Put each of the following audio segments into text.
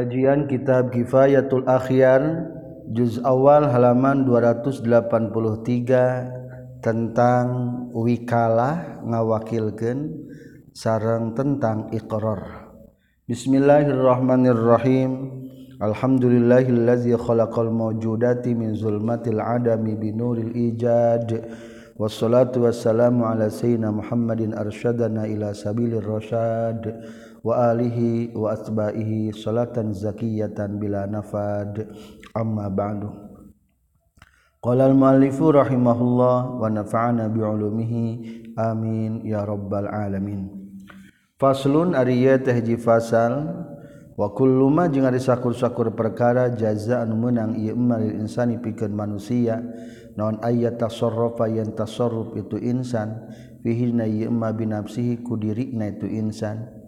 Kajian Kitab Kifayatul Akhyar juz awal halaman 283 tentang wikalah ngawakilkeun sareng tentang iqrar. Bismillahirrahmanirrahim. Alhamdulillahillazi khalaqal mawjudati min zulmatil adami binuril ijad. Wassalatu wassalamu ala sayyidina Muhammadin arsyadana ila sabilir rasyad. Wa alihi wa asba'ihi salatan zakiyatan bila nafad. Amma ba'du. Qala al muallifu rahimahullah wa nafa'ana bi ulumihi amin ya rabbal alamin. Faslun ariya tahji fasal. Wa kullu ma jeung ari sakur-sakur perkara jazaan menang ieu emal insani pikeun manusia. Naon ayat tasarrufa yan tasarruf itu insan. Fihi na ieu ma binafsihi ku dirina itu insan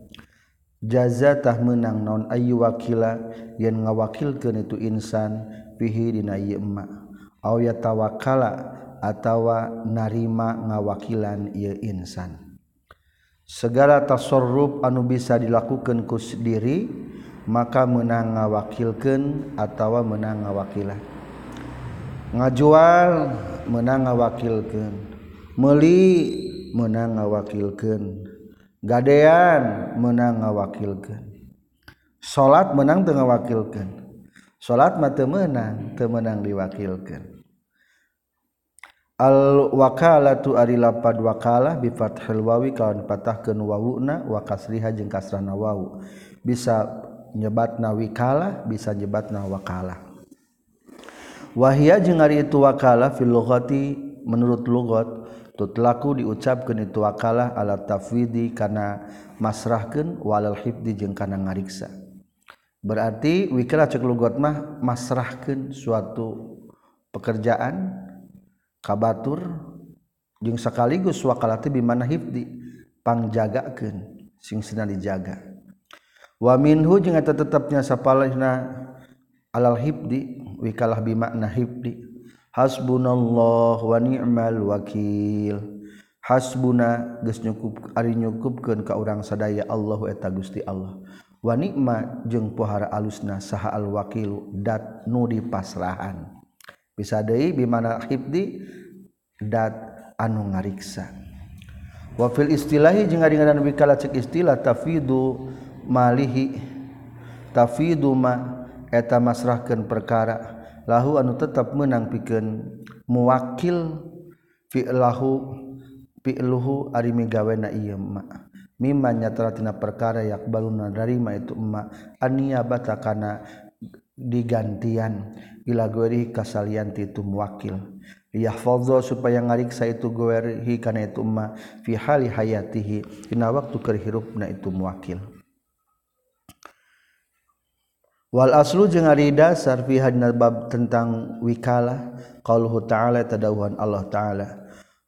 jazatah menang naon ayu wakila? Yen ngawakilkeun itu insan fihi dina ieu emma. Aw yatawakkala atawa narima ngawakilan ieu insan. Segala tasarruf anu bisa dilakukan ku diri maka menang ngawakilkeun atawa menang ngawakilan ngajual menang ngawakilkeun. Meuli menang ngawakilkeun. gadean menang ngawakilkan salat menang tengah wakilkan salat mata menang temenang diwakilkan al wakalatu ari lapad wakalah bi fathil wawi kawan patahkeun wawuna wa kasriha jeung kasrana wawu. Bisa nyebatna wikalah bisa nyebatna wakalah wahia jeung ari itu wakalah fil lughati menurut lugot tutlaku diucapkan itu wakalah ala tafwidi karena masrahkan walal hibdi jeung kana ngariksa. Berarti wikalah cek lugot mah masrahkan suatu pekerjaan kabatur jeung sekaligus wakalati bimana hibdi pangjagakeun sing sina dijaga. Wa minhu jeung eta tetepnya sapalihna alal hibdi wikalah bimakna hibdi hasbunallah wa ni'mal wakil. Hasbuna geus nyukup ari nyukupkeun ka urang sadaya Allahu eta Gusti Allah. Wa ni'ma jeung pohara alusna saha al wakilu dat nu dipasrahan. Bisa deui bimana hibdi dat anu ngariksa. Wa fil istilahi jeung ari ngaran cek istilah tafidu malihi. Tafidu ma eta masrahkeun perkara. lahu anu tetap menang piken muwakil filahu filuhu ari migawena ieu ma mimanya telatina perkara yak baluna darima itu emma ania batakana digantian ila gueri kasalian itu muwakil. Liyahfadza supaya ngariksa itu gueri kana itu emma fi hali hayatihi. Dina waktu keur hirupna itu muwakil. Wal aslu jeung ari dasar fi bab tentang wikalah qauluhu ta'ala tadawuhan Allah ta'ala.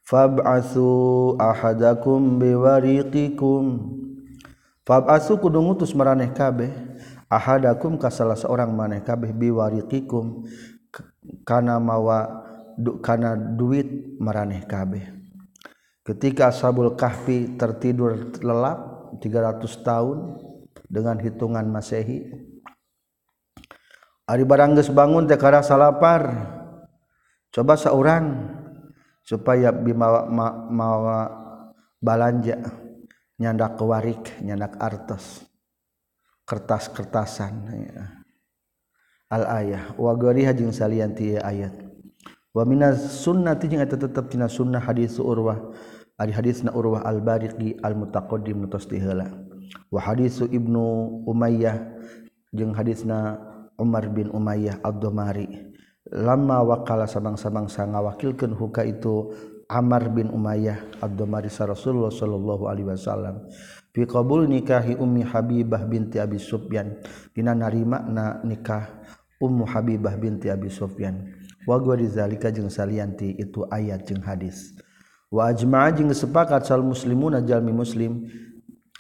Fab'atsu ahadakum biwariqikum. Fab'atsu kudu ngutus maraneh kabeh. Ahadakum ka salah seorang maneh kabeh biwariqikum. Kana mawa du, kana duit maraneh kabeh. Ketika ashabul kahfi tertidur lelap 300 tahun dengan hitungan masehi Ari barangges bangun teh karasa lapar. Coba seorang supaya bimawa ma, mawa balanja nyandak kewarik, nyandak artos. Kertas-kertasan ya. Al ayah wa gariha jeung salian ti ayat. Wa minas sunnati jeung eta tetep tina sunnah hadis Urwah. Ari hadisna Urwah Al-Bariqi Al-Mutaqaddim nu heula. Wa hadisu Ibnu Umayyah jeung hadisna Umar bin Umayyah Abdulmari lama wakala sabang-sabangsa ngawakilkan huka itu Amar bin Umayyah Abdulmari Rasulullah sallallahu alaihi wasallam. Fi qabul nikahi ummi Habibah binti Abi Sufyan. Dina narimakna nikah ummu Habibah binti Abi Sufyan. Wa gori zalika jeung salianti itu ayat jeung hadis. Wa ajma'a jeung sepakat sal muslimuna jalmi muslim.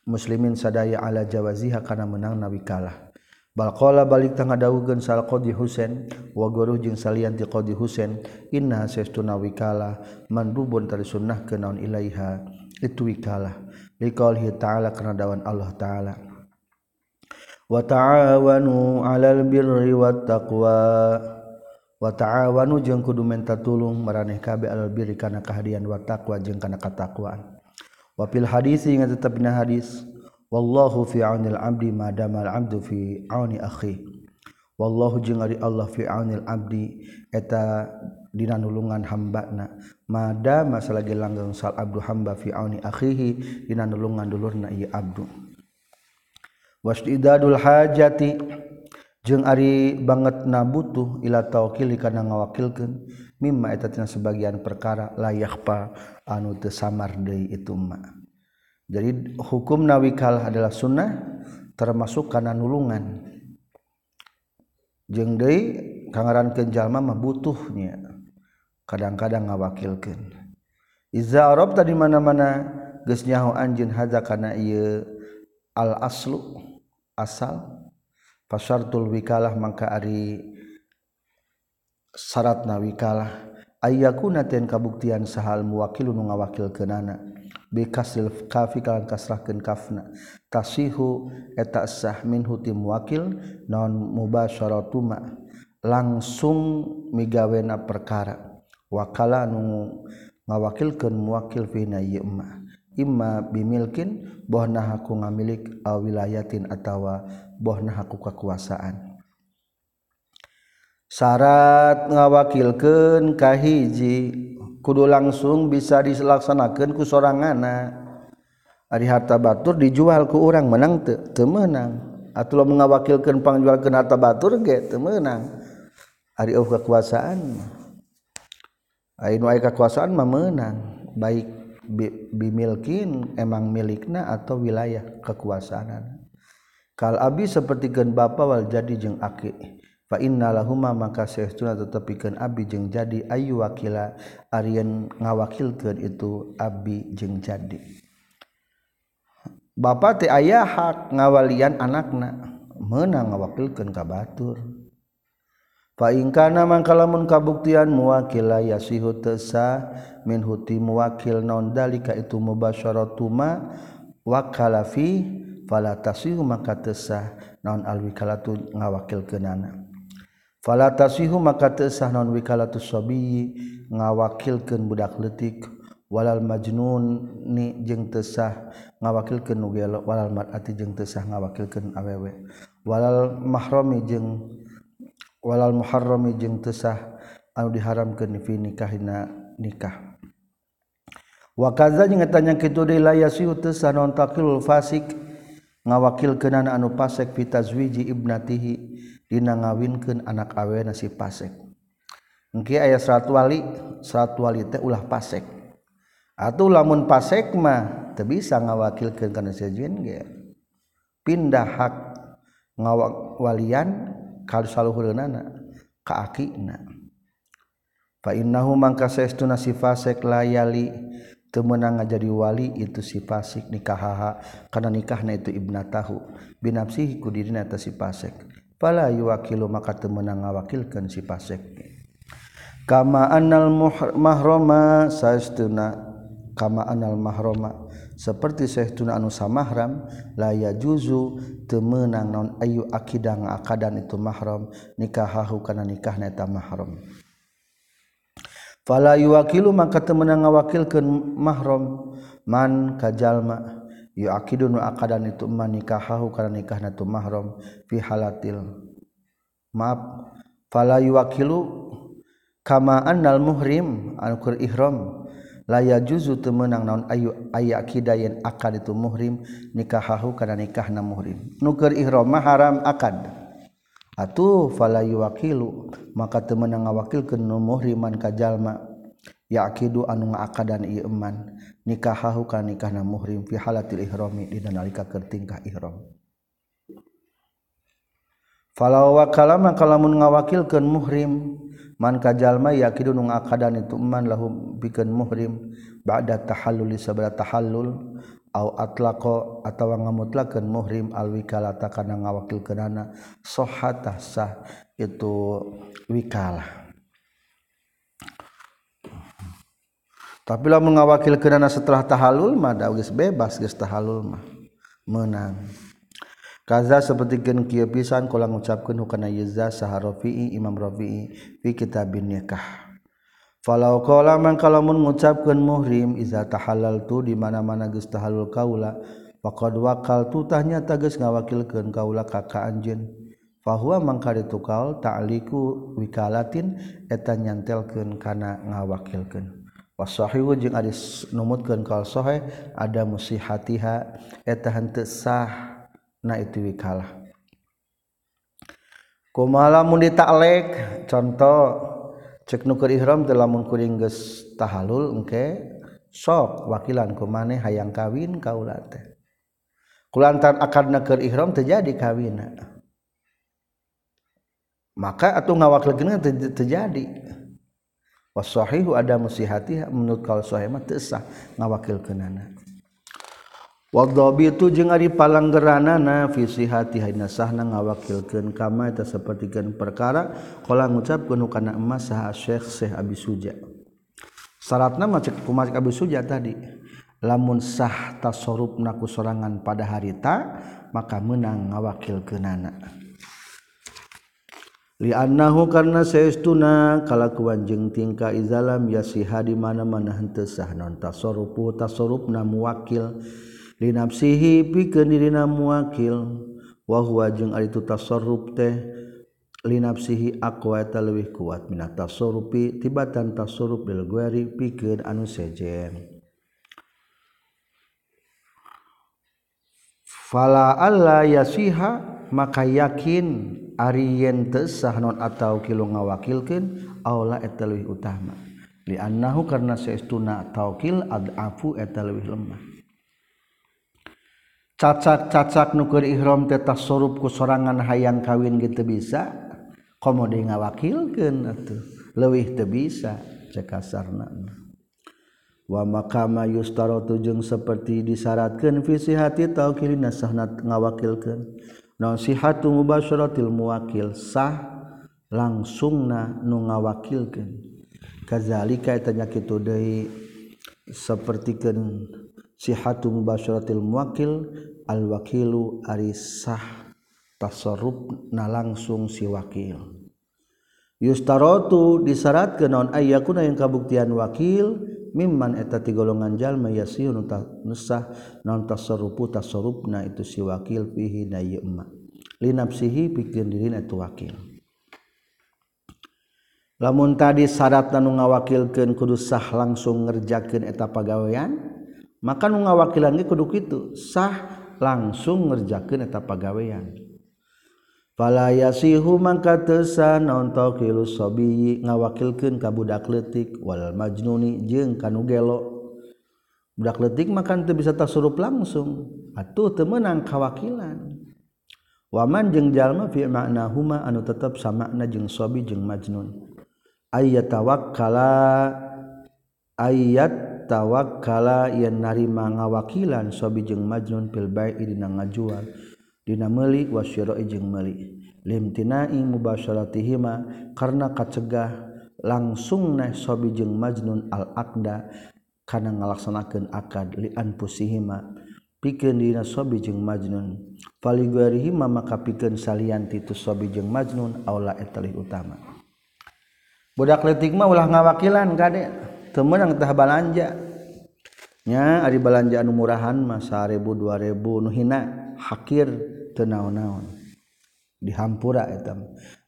Muslimin sadaya ala jawaziha kana menang nawi kalah. balkola balik tengah daugen sal qdi Husein waguru jeung salianti qdi Husein inna seuna wikala mandubun tali sunnah ke naon ilaiha itu wikalah liqaulihi ta'ala kana dawan Allah ta'ala. Wa ta'awanu 'alal birri wat taqwa wa ta'awanu jeung kudu menta tulung maraneh kabeh alal birri kana kahadian wa taqwa jeung kana katakwaan. Wa fil hadis ingat tetep dina hadis wallahu fi aunil abdi madama al abdu fi auni akhi. Wallahu jeung ari Allah fi aunil abdi eta dina nulungan hambana. Madama salagi langgeng sal abdu hamba fi auni akhihi dina nulungan dulurna ieu abdu. Wasdidadul hajati jeung ari banget nabutuh ila tawakkil kana ngawakilkeun mimma eta tina sebagian perkara layak pa anu teu samar deui itu mah jadi hukum nawikal adalah sunnah termasuk karena nulungan. Jeng deui kangaran jalma mah butuhnya. Kadang-kadang ngawakilkeun. Iza arab tadi mana-mana geus nyaho anjeun hadza kana ieu al aslu asal. Pasartul wikalah mangka ari syarat wikalah ayyakuna ten kabuktian sahal nu ngawakilkeunana. bikasril kafi kalan kasrahkeun kafna. Tasihu eta sah minhu ti wakil non mubasyaratuma. Langsung migawena perkara. Wakala nu ngawakilkeun muwakil fina na ma imma bimilkin bohna haku ngamilik aw wilayatin atawa bohna haku kekuasaan syarat ngawakilkeun kahiji kudu langsung bisa dilaksanakan ku sorangan hari harta Batur dijual ke orang menang temenang atau mengawakilkan pangjual ke harta Batur ge temenang hari oh kekuasaan Ainu kekuasaan mah menang baik bimilkin emang milikna atau wilayah kekuasaan. Kal abi seperti gen bapa wal jadi jeung aki fa innalahuma maka saestuna tetepikeun abi jeng jadi ayu wakila arien ngawakilkeun itu abi jeng jadi. Bapak teh ayah hak ngawalian anakna menang ngawakilkeun ka batur. Paingkana mangkalamun kabuktian muwakil yasihu tesa min huti muwakil naon dalika itu mubasyaratuma wakalafi fala tasihu maka tesah naon alwikalatu ngawakil kenana fala tasihu maka tesah non naon wikalatu sabi ngawakilkeun budak leutik walal majnun ni jeung tesah ngawakilkeun uge walal mar'ati jeung tesah ngawakilkeun awewe. Walal mahrami jeung walal muharrami jeung tesah anu diharamkeun fi nikahina nikah. Wa kadza jeung tanya kitu deui la yasihu teu sah naon fasik ngawakilkeun anu pasek fi tazwiji ibnatihi. dina ngawinkeun anak aweuna si pasek. Engke aya 100 wali 100 wali teh ulah pasek. Atuh lamun pasek mah teu bisa ngawakilkeun kana sajieun ge. Pindah hak ngawalian kalau saluhureunana ka akina. Fa innahu mangka saestuna si fasik layali teu meunang jadi wali itu si fasik nikahaha kana nikahna itu ibnatahu. Binafsihi ku dirina eta si fasik fala yuwakilu maka temenang ngawakilkeun si pasek. Kama anal mahroma saestuna kama anal mahroma seperti saestuna anu samahram la yajuzu temenang non ayu akidah ngakadan itu mahram nikahahu kana nikahna eta mahram. Fala yuwakilu maka temenang ngawakilkeun mahram man kajalma yuakidun wa akadan itu ma nikahahu karena nikah natu mahram fi halatil maaf. Fala yuwakilu kama annal muhrim ankur ihram la yajuzu temenang naon ayu aya akidah yen akad itu muhrim nikahahu karena nikahna muhrim. Nuker ihram mah haram akad atuh fala yuwakilu maka temenang ngawakilkeun muhriman ka jalma. Yakidu anu ngakadan ieu eman nikahahu kana nikahna muhrim fi halatil ihrami dina nalika keur tingkah ihram. Fala wakala maka lamun ngawakilkeun muhrim man kajallma yakidu nu ngakadan itu eman lahum bikin muhrim ba'da tahallul sabada tahallul au atlaqo atawa ngamutlakeun muhrim alwikalata kana ngawakilkeunana sahhatah sah itu wikalah tapi mengawakil ngawakilkeunana setelah tahalul mah geus bebas geus tahalul mah. Menang kaza seperti gen kieu pisan kula ngucapkeun hukana yuzza saharofi imam rafi'i fi kitabin nikah. Falau qala man kalamun ngucapkeun muhrim iza tahallal tu di mana-mana geus tahalul kaula faqad wakal tu tahnya tages ngawakilkeun kaula ka anjeun bahwa mangkari tukal takliku wikalatin eta nyantelkeun kana ngawakilkeun. wasahihu jeung ari numutkeun kal sahih ada musihatiha eta henteu sah. Na itu wikalah kumala mun ditaklek contoh cek nuker ihram teh lamun kuring geus tahallul engke sok wakilan ku maneh hayang kawin kaula teh. Kulantaran akadna keur ihram teu jadi maka atuh ngawakilkeun teu jadi. wasahihu ada musihati menurut kal sahih mah teu sah ngawakilkeunana. Wadhabitu jeung ari palanggeranana fi sihati hayna sahna ngawakilkeun kama eta sapertikeun perkara qala ngucapkeun kana emas saha syekh syekh abi suja. Syaratna mah cek kumaha abi suja tadi lamun sah tasorupna ku sorangan pada harita maka menang ngawakilkeunana. liannahu karena seestuna kalakuan jeung tingkah izalam yasiha di mana-mana henteu sah non tasarrufu tasarrufna muwakil. Li nafsihi pikeun dirina muwakil wa huwa jeung ari tasarruf teh. Linafsihi aqwa eta leuwih kuat minat tasarrufi tibatan tasarruf bil ghairi pikeun anu sejen. Fala alla yasiha maka yakin Arientes sahnon atau kilo ngawakilkan Allah eta utama. Dinahu karena saestuna taukil adafu eta lemah. Cacak-cacak nuker ihram teh tasarup ku sorangan hayang kawin gitu bisa komode ngawakilkeun atuh. Leuwih teu bisa cek kasarna. Wa makama yustaro tujung seperti disyaratkeun fi sihati taukilina sahna ngawakilkeun. nasihatu mubasyaratil muwakil sah langsungna nu ngawakilkeun. Kazalika tanya kitu deui sapertikeun sihatu mubasyaratil muwakil al wakilu ari sah tasarrufna langsung si wakil. Yustaratu disyaratkeun naon ayyakuna yang kabuktian wakil mimman eta ti golongan jalma yasiun nusah naon tasarrufu tasarrufna itu si wakil fihi na yema linapsihi pikeun dirina itu wakil. Lamun tadi syarat anu ngawakilkeun kudu sah langsung ngerjakeun eta pagawean maka nu ngawakilan ge kudu kitu sah langsung ngerjakeun eta pagawean. Falayasihu mangka teusa naon taqillu sabi ngawakilkeun ka budak leutik wal majnuni jeung kanu gelo. Budak leutik makan teu bisa tasurup langsung, atuh teu meunang kawakilan. Waman jeung jalma fi makna huma anu tetep samakna jeung sabi jeung majnun. Ayat tawakkala ayat tawakkala yen narima ngawakilan sabi jeung majnun fil bai'i dina ngajual. Dina meuli wasyara'i jeung meuli. Limtinai mubasyaratihi ma karena kacegah langsung neh sobi jeung majnun al aqda kana ngalaksanakeun akad li anfusihima. Pikeun dina sobi jeung majnun. Faligwarihima maka pikeun salian titu sobi jeung majnun aula etali utama. Budak letik mah ulah ngawakilan kade teu meunang tah balanja. nya ari balanjaan murahan mah 1000 2000 nu hina hakir teu naon-naon. Dihampura eta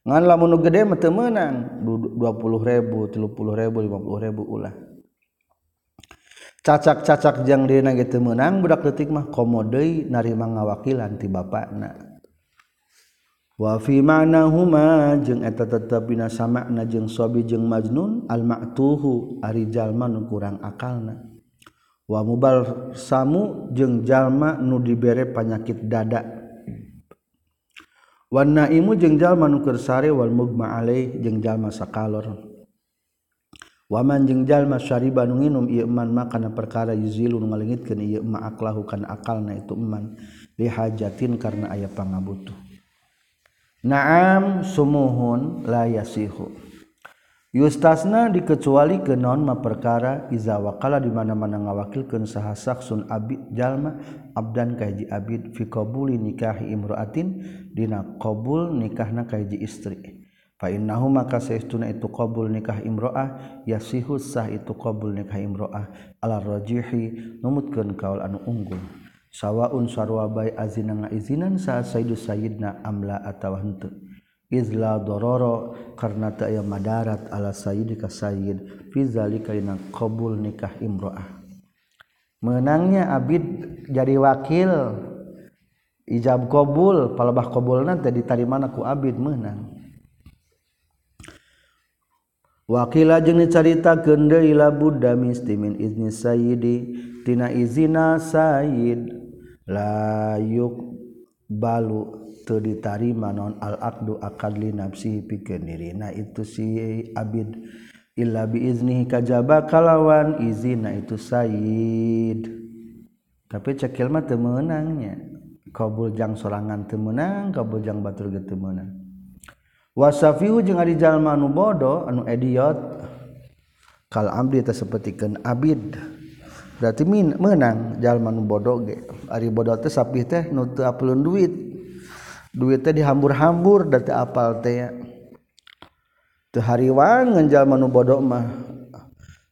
ngan lamun nu gede mah teu meunang 20.000 30.000 50.000 ulah. Cacak-cacak jang dina ge teu meunang budak leutik mah komo deui narima ngawakilan ti bapana wa fi ma'nahuma jeung eta tetep dina samakna jeung sobi jeung majnun al ma'tuhu ari jalma nu kurang akalna. wa mubal samu jeung jalma nu dibere panyakit dada. Wana imu jeung jalma nuker sare wal mugma alaih jeung jalma sakalor. Waman jeung jalma syariba nu nginum ieu man makana perkara yuzilu nu ngalengitkeun ieu ma aklahu kana akalna itu man li hajatin karena aya pangabutuh. Naam sumuhun la yasihu. Yustasna dikecuali ke non ma perkara iza wakala di mana-mana ngawakilkeun saha saksun abid jalma abdan kaji abid fi qabuli nikahi imraatin dina qabul nikahna kaji istri. Fa innahu maka saestuna itu qabul nikah imraah yasihu sah itu qabul nikah imraah ala rajihi numutkeun kaul anu unggul. Sawaun sarwa bai azina ngaizinan saat sayyidu sayyidna amla atawa henteu. izla dororo karena tak aya madarat ala sayyid ka sayyid. Fi zalika dina qabul nikah imro'ah. Menangnya abid jadi wakil. Ijab qabul palebah qabulna teh ditarimana ku abid menang Wakila jeung dicaritakeun deui la budda mistimin izni sayyidi. Tina izina sayyid. La yuk balu teu ditarima non al aqdu akad li nafsihi pikeun dirina. Itu si abid. Illa bi iznihi kajaba kalawan izina itu sayid tapi cekil mah teu meunangnya kabul jang sorangan teu meunang kabul jang batur ge teu meunang. Wasafihu jeung ari jalma anu bodoh anu idiot. Kal abdi teh sapertikeun abid. Berarti min menang jalma nu bodoh ge. Ari bodoh teh sapih teh nu teu apeulun duit. duitnya dihambur-hambur dari apal teh. Teu hariwang ngenjal manu bodoh mah.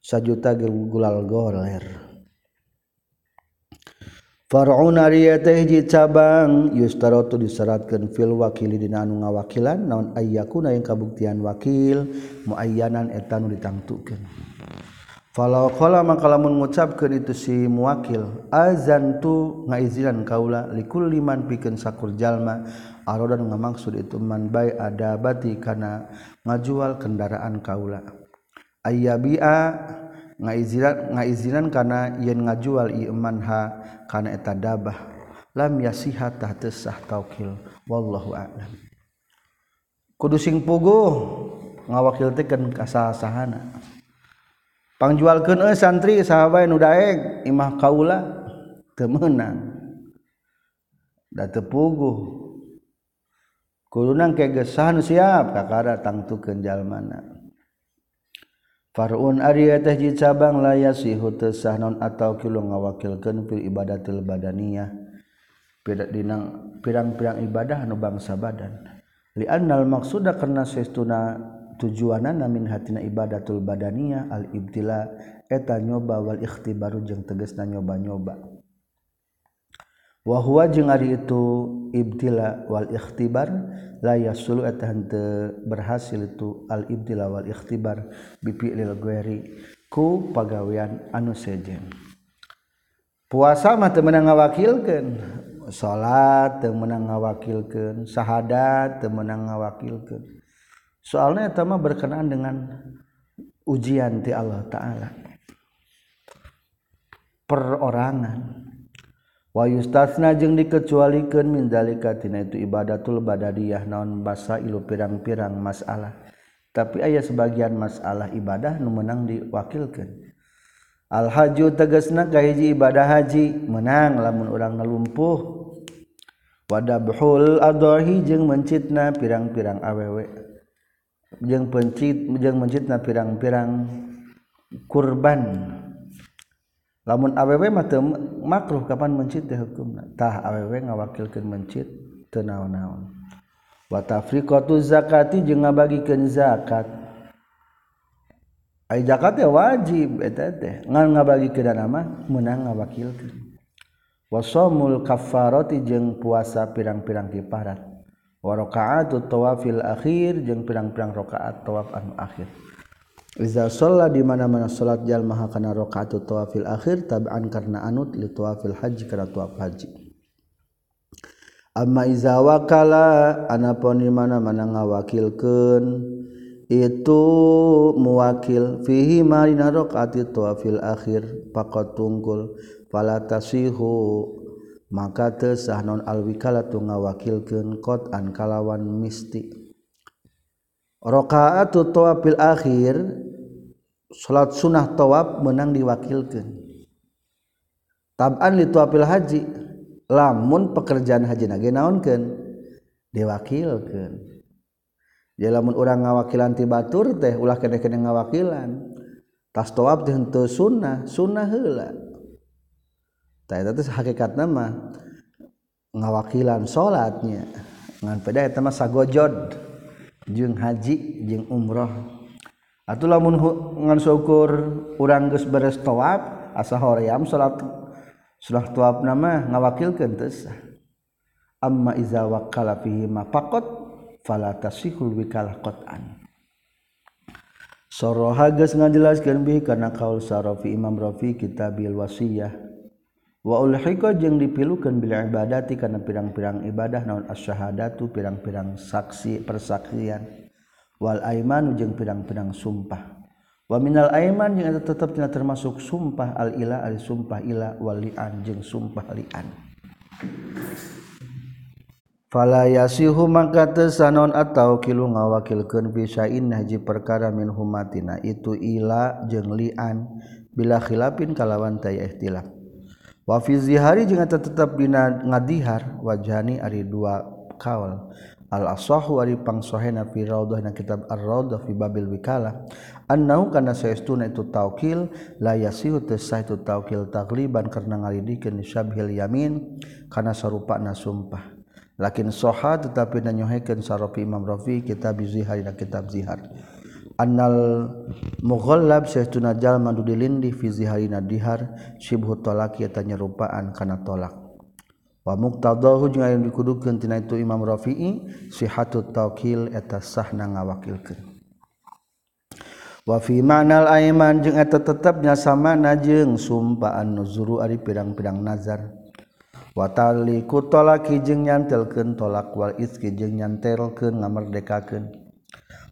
Sajuta gulal goler Far'un ariya teh hiji cabang yustaratu diseratkeun fil wakili dina anu ngawakilan naon ayyakuna yang kabuktian wakil muayyanan eta nu ditangtukeun. Falau qala maka lamun ngucapkeun itu si muwakil azantu ngaizinan kaula likulli man pikeun sakur jalma arodan ngamaksud itu man bay ada bati kana ngajual kendaraan kaula. Ayyabi'a ngaizinan ngaizinan kana yen ngajual ieu man ha kana eta dabah. Lam yasiha tah sah taukil. Wallahu a'lam. Kudu sing puguh ngawakil teh kan kasasahana pangjualkeun euy santri saha nu daeng imah kaula teu meunang da teu puguh kulunang kegesahan siap kakara tangtukeun mana. Farun Arya teh cabang laya sihu teu sah non atau kilo ngawakilkeun fil ibadatil badaniyah. Dinang pirang-pirang ibadah anu bangsa badan. Li annal maqsuda karena sestuna tujuanana min hatina ibadatul badaniyah al ibtila eta nyoba wal ikhtibaru jeung tegasna nyoba-nyoba. Wahwa jeung ari itu ibtila wal ikhtibar la yasulu eta berhasil itu al ibtila wal ikhtibar bi fi'lil ghairi ku pagawean anu sejen puasa mah teu meunang ngawakilkeun salat teu meunang ngawakilkeun sahadat teu meunang ngawakilkeun. Soalnya eta mah berkenaan dengan ujian ti Allah taala. Perorangan Wahystafna jeung dikecualikan mindalikatina itu ibadatul badadiyah naon basa ilu pirang-pirang masalah. Tapi ayah sebagian masalah ibadah nu menang diwakilkan Al-haju tegesna kahiji ibadah haji menang lamun orang ngelumpuh wadabhul adohi jeung mencitna pirang-pirang awewe. Jeung pencit jeung mencitna pirang-pirang kurban. lamun aweW makruh kapan mencit hukumtah aww ngawakilkan mencit tenaon-naon watafriqtu zakati jeung ngabagikeun zakat. Ai zakat teh wajib eta teh. Ngan ngabagikeun dana mah meunang ngawakilkeun. Wasomul kaffarati jeung puasa pirang-pirang kifarat wa rakaatu tawafil akhir jeung pirang-pirang rakaat tawaf anu akhir. Iza sholla di mana-mana salat jalma hakana rakaat tawafil akhir tab'an karena anut li tawafil haji karena tawaf haji. Amma iza wakala anapun di mana-mana ngawakilkeun itu muwakil fihi marina rakaat tawafil akhir pakot tungkul fala tasihu maka teu sah non alwikala tu ngawakilkeun qot an kalawan misti. rakaatu tawafil akhir salat sunnah tawaf menang diwakilkan tab'an li tawafil haji lamun pekerjaan haji nage naonkeun diwakilkeun. Jadi lamun orang ngawakilan ti batur teh ulah kene-kene ngawakilan tas tawaf teh henteu sunnah sunnah heula. Tah eta teh hakikatna mah ngawakilan salatnya ngan peda eta mah sagojod. jeung haji jeung umroh atuh lamun ngan syukur urang geus beres tawaf asa hoream salat salat tawaf nama ngawakilkeun teu sah. Amma iza waqala fihi ma faqat fala tasihul wikalah qat'an. Soroha geus ngajelaskeun bi kana kaul Sarafi Imam Rafi kitabil wasiyah. Wa ulhiqa jeung dipilukeun bil ibadati kana pirang-pirang ibadah naon asyhadatu pirang-pirang saksi persaksian. Wal aimanu jeung pirang-pirang sumpah. Wa minal aiman jeung eta tetep termasuk sumpah al ila al sumpah ila wal li'an jeung sumpah li'an. Sihu makaon atau ki ngawakilkan bisain haji perkara min humatina. Itu ila jeng lian. Bila khilapin kalawan tay ikhtilaf wafizihari eta tetap dina ngadihar wajani ari dua kaul. Al asahu ari pangsohena fi raudhah na kitab ar raudhah fi babil wikala. Annau kana saestuna itu taukil la yasihu tasah itu taukil tagliban karena ngalidikeun syabhil yamin kana sarupana sumpah. Lakin soha tetapi nanyohekeun sarofi imam rafi kitab bizihar na kitab zihar. Annal mughallab syehtuna jalma du dilindi fi ziharina dihar syibhu tolak eta nyerupaan kana tolak. Wa muqtadahu jeung aya dikudukeun tina itu Imam Rafi'i sihhatut tawkil eta sahna ngawakilkeun. Wa fi ma'nal aiman jeung eta tetepnya sama jeung sumpaan nuzuru ari pirang-pirang nazar. Wa taliku tolaki jeung nyantelkeun tolak wal iski jeung nyantelkeun ngamerdekakeun.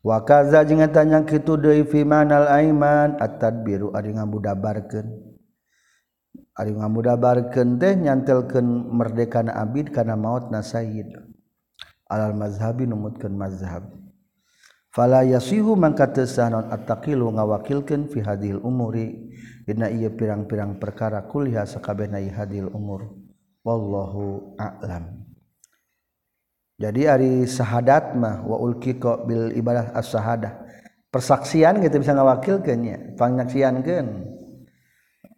wakaza jeung tanya kitu deui fi manal aiman at-tadbiru ari ngamudabarkeun. Ari ngamudabarkeun teh nyantelkeun merdekana abid kana mautna sayyid. Alal mazhabi numutkeun mazhab. Fala yasihu mangka teu sah naon at-taqilu ngawakilkeun fi hadhil umuri. Dina ieu pirang-pirang perkara kuliah sakabehna hadhil umur. Wallahu a'lam. Jadi ari sahadat mah wa ulqiqa bil ibadah as-sahadah. Persaksian kita bisa ngawakilkeun nya panyaksiankeun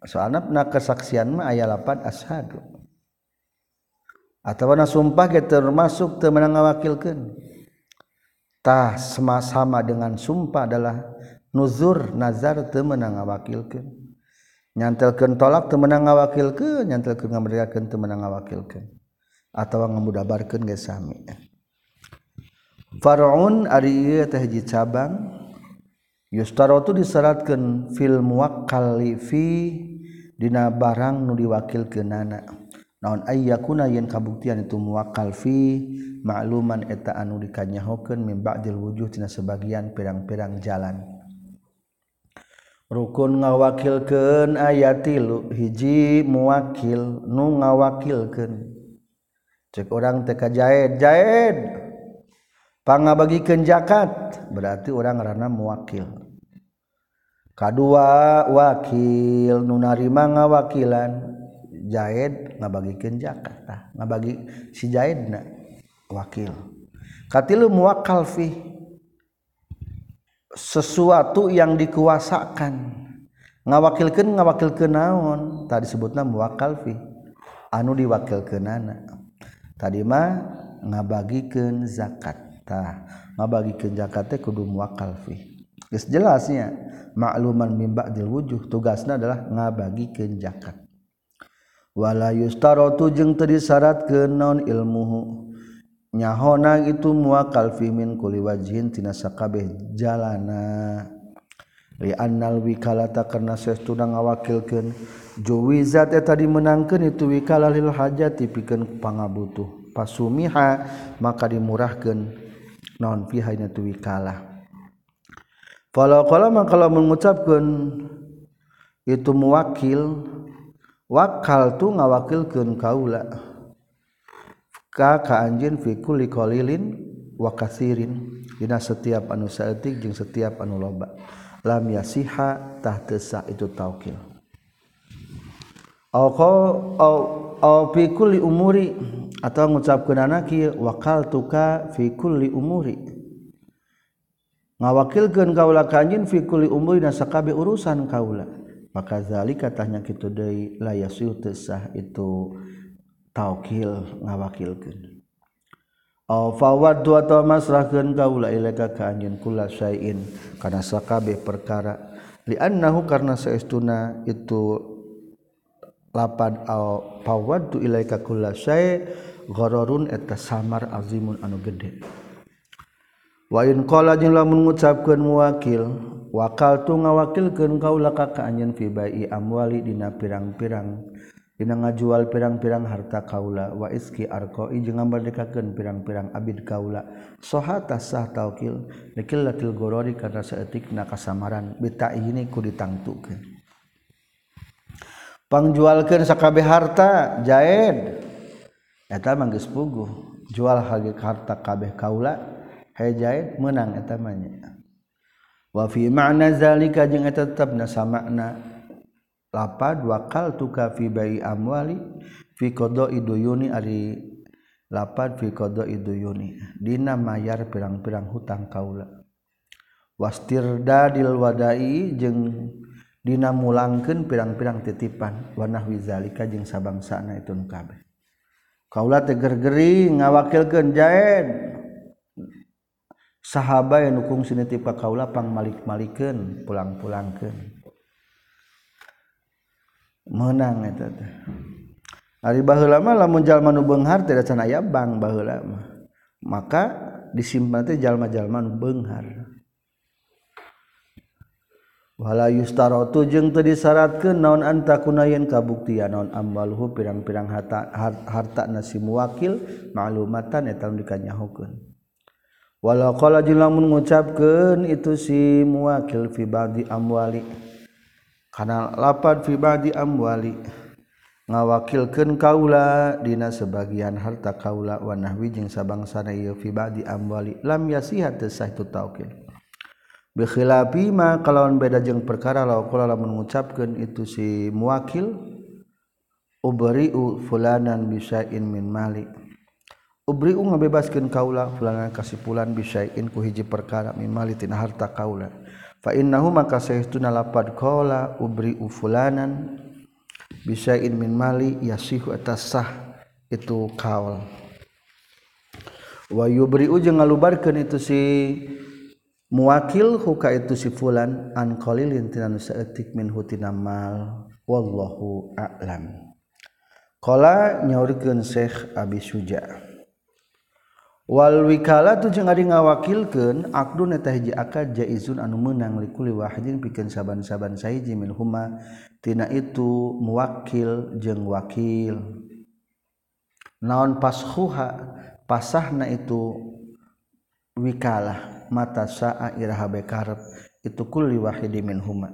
soalna na kesaksian mah aya lapan ashadu. Atawa na sumpah kita termasuk teu meunang ngawakilkeun. Tah sama-sama dengan sumpah adalah nuzur nazar teu meunang ngawakilkeun. Nyantelkan tolak temenang ngawakil ke nyantelkan ngamerdekakan temenang ngawakil ke atau ngemudabarkan gesami Faraun ari tehji cabang. Yustaro itu fil muwakkali fi dina barang nu diwakilkeunana. Naon ayyakuna yen kabuktian itu muwakkal fi ma'luman eta anu dikanyahokeun min ba'dil wujuh tina sebagian pirang-pirang jalan. Rukun ngawakilkeun ayat 3 hiji muwakil nu ngawakilkeun. cek orang teka jahit jahit pangabagikan jakat berarti orang rana mewakil kedua wakil nunarima ngawakilan jahit ngabagikan jakat nah, ngabagi si jahit na wakil katilu muwakal fi sesuatu yang dikuasakan. Ngawakilkan ngawakil ke naon? Tadi disebutnya muwakal fi anu diwakil ke nana tadi tadimah ngabagikan ngabagikeun ngabagikan zakatnya kudu muakalfi geus jelasnya makluman mimba dil wujuh tugasnya adalah ngabagikan zakat. Wala yustaratu jeung teu disyaratkeun naon ilmuhu. Nyahona itu muakal fi min kulli wajhin tina sakabeh jalana. Riannal wikalata karena sestu ngawakilkan juwizat tadi menangkan itu wikala lil hajati pikeun pangabutuh. Pasumiha maka dimurahkan non pihanya tu wikala? Kalau kalau maka kalau mengucapkan itu muwakil wakal tu ngawakilkan kaula. Ka ka anjeun fi kulli qalilin wa dina setiap anu saeutik jeung setiap anu loba. La sihatah itu taukil fikuli umuri atau ngucapkan anak wakal tuka fikuli umuri. Ngawakilkan kaula kanjin fikuli umur nasakabe urusan kaula maka zali katanya gitu dari layas sah itu taukil ngawakilkan fawad dua atau masrahkan kaula ilaka kanjin kula syai'in. Karena sakabe perkara. Li'annahu karena seestuna itu lapad au fawad tu ilaika kula syai' ghararun eta samar azimun anu gede. Wa in qala jeung lamun ngucapkeun muwakil wakal tu ngawakilkeun kaula ka anjeun fi bai'i amwali dina pirang-pirang Dina ngajual pirang-pirang harta kaula waski arqoi jeung ngambardikakeun pirang-pirang abid kaula. Sohata sah taukil liqillatil gorori karena saeutikna kasamaran. Bita'ini ku ditangtukeun. Pangjualkeun sakabeh harta jaed. Eta mah geus puguh jual harta kabeh kaula haye jaed meunang eta mah nya. Wa fi ma'na zalika jeung eta tetepna samakna lapad wakal tuka fi bai amwali fi qada'i iduyuni ari lapad fi qada'i iduyuni. Dina mayar pirang-pirang hutang kaula. Wastirdadil wadai jeung dina mulangkeun pirang-pirang titipan. Wanahwi zalika jeung sabangsana itu nu kabeh. Kaula tegergeri ngawakilkeun jaed sahabat yang nukung sinitip ka kaula pang malik-malikeun pulang-pulangkeun. menang eta teh. Ari baheula mah lamun jalma nu beunghar teh can aya bang baheula mah. Maka disimpan teh jalma-jalma nu beunghar wala yustaratu jeung teu disyaratkeun naon antakuna yen kabuktian naon amwaluhu pirang-pirang harta harta nasi muwakil maklumatan eta nu dikanyahokeun. Walau qala jeung lamun ngucapkeun itu si muwakil fi ba'di amwali. kana lapad fi ba'di amwali. Ngawakilkeun kaula dina sebagian harta kaula wa nahwi jeung sabangsana ieu fi ba'di amwali. Lam yasihat tasah tu taukil bi khilafi ma kalawan beda jeung perkara law kula lamun ngucapkeun itu si muwakil ubri'u fulanan bisain min mali. Ubri'u ngabebaskeun kaula fulanan kasipulan bisain ku hiji perkara min mali tina harta kaula. fa innahu maka sayyiduna lapad qala ubri ufulanan bisa in min mali yasihu atas sah itu kaul. Wa yubri jeung ngalubarkeun itu si muwakil huka itu si fulan an qalilin tinan saeutik min hutina mal. Wallahu a'lam. Qala nyaurkeun Syekh Abi Suja' Wal wikala tu jeung ari ngawakilkeun aqdun eta hiji akad jaizun anu meunang likuli wahidin pikeun saban-saban sahiji min huma tina itu muwakil jeung wakil. Naon pashuha pasahna itu wikalah mata sa'a iraha bekarep itu kulli wahidin min huma.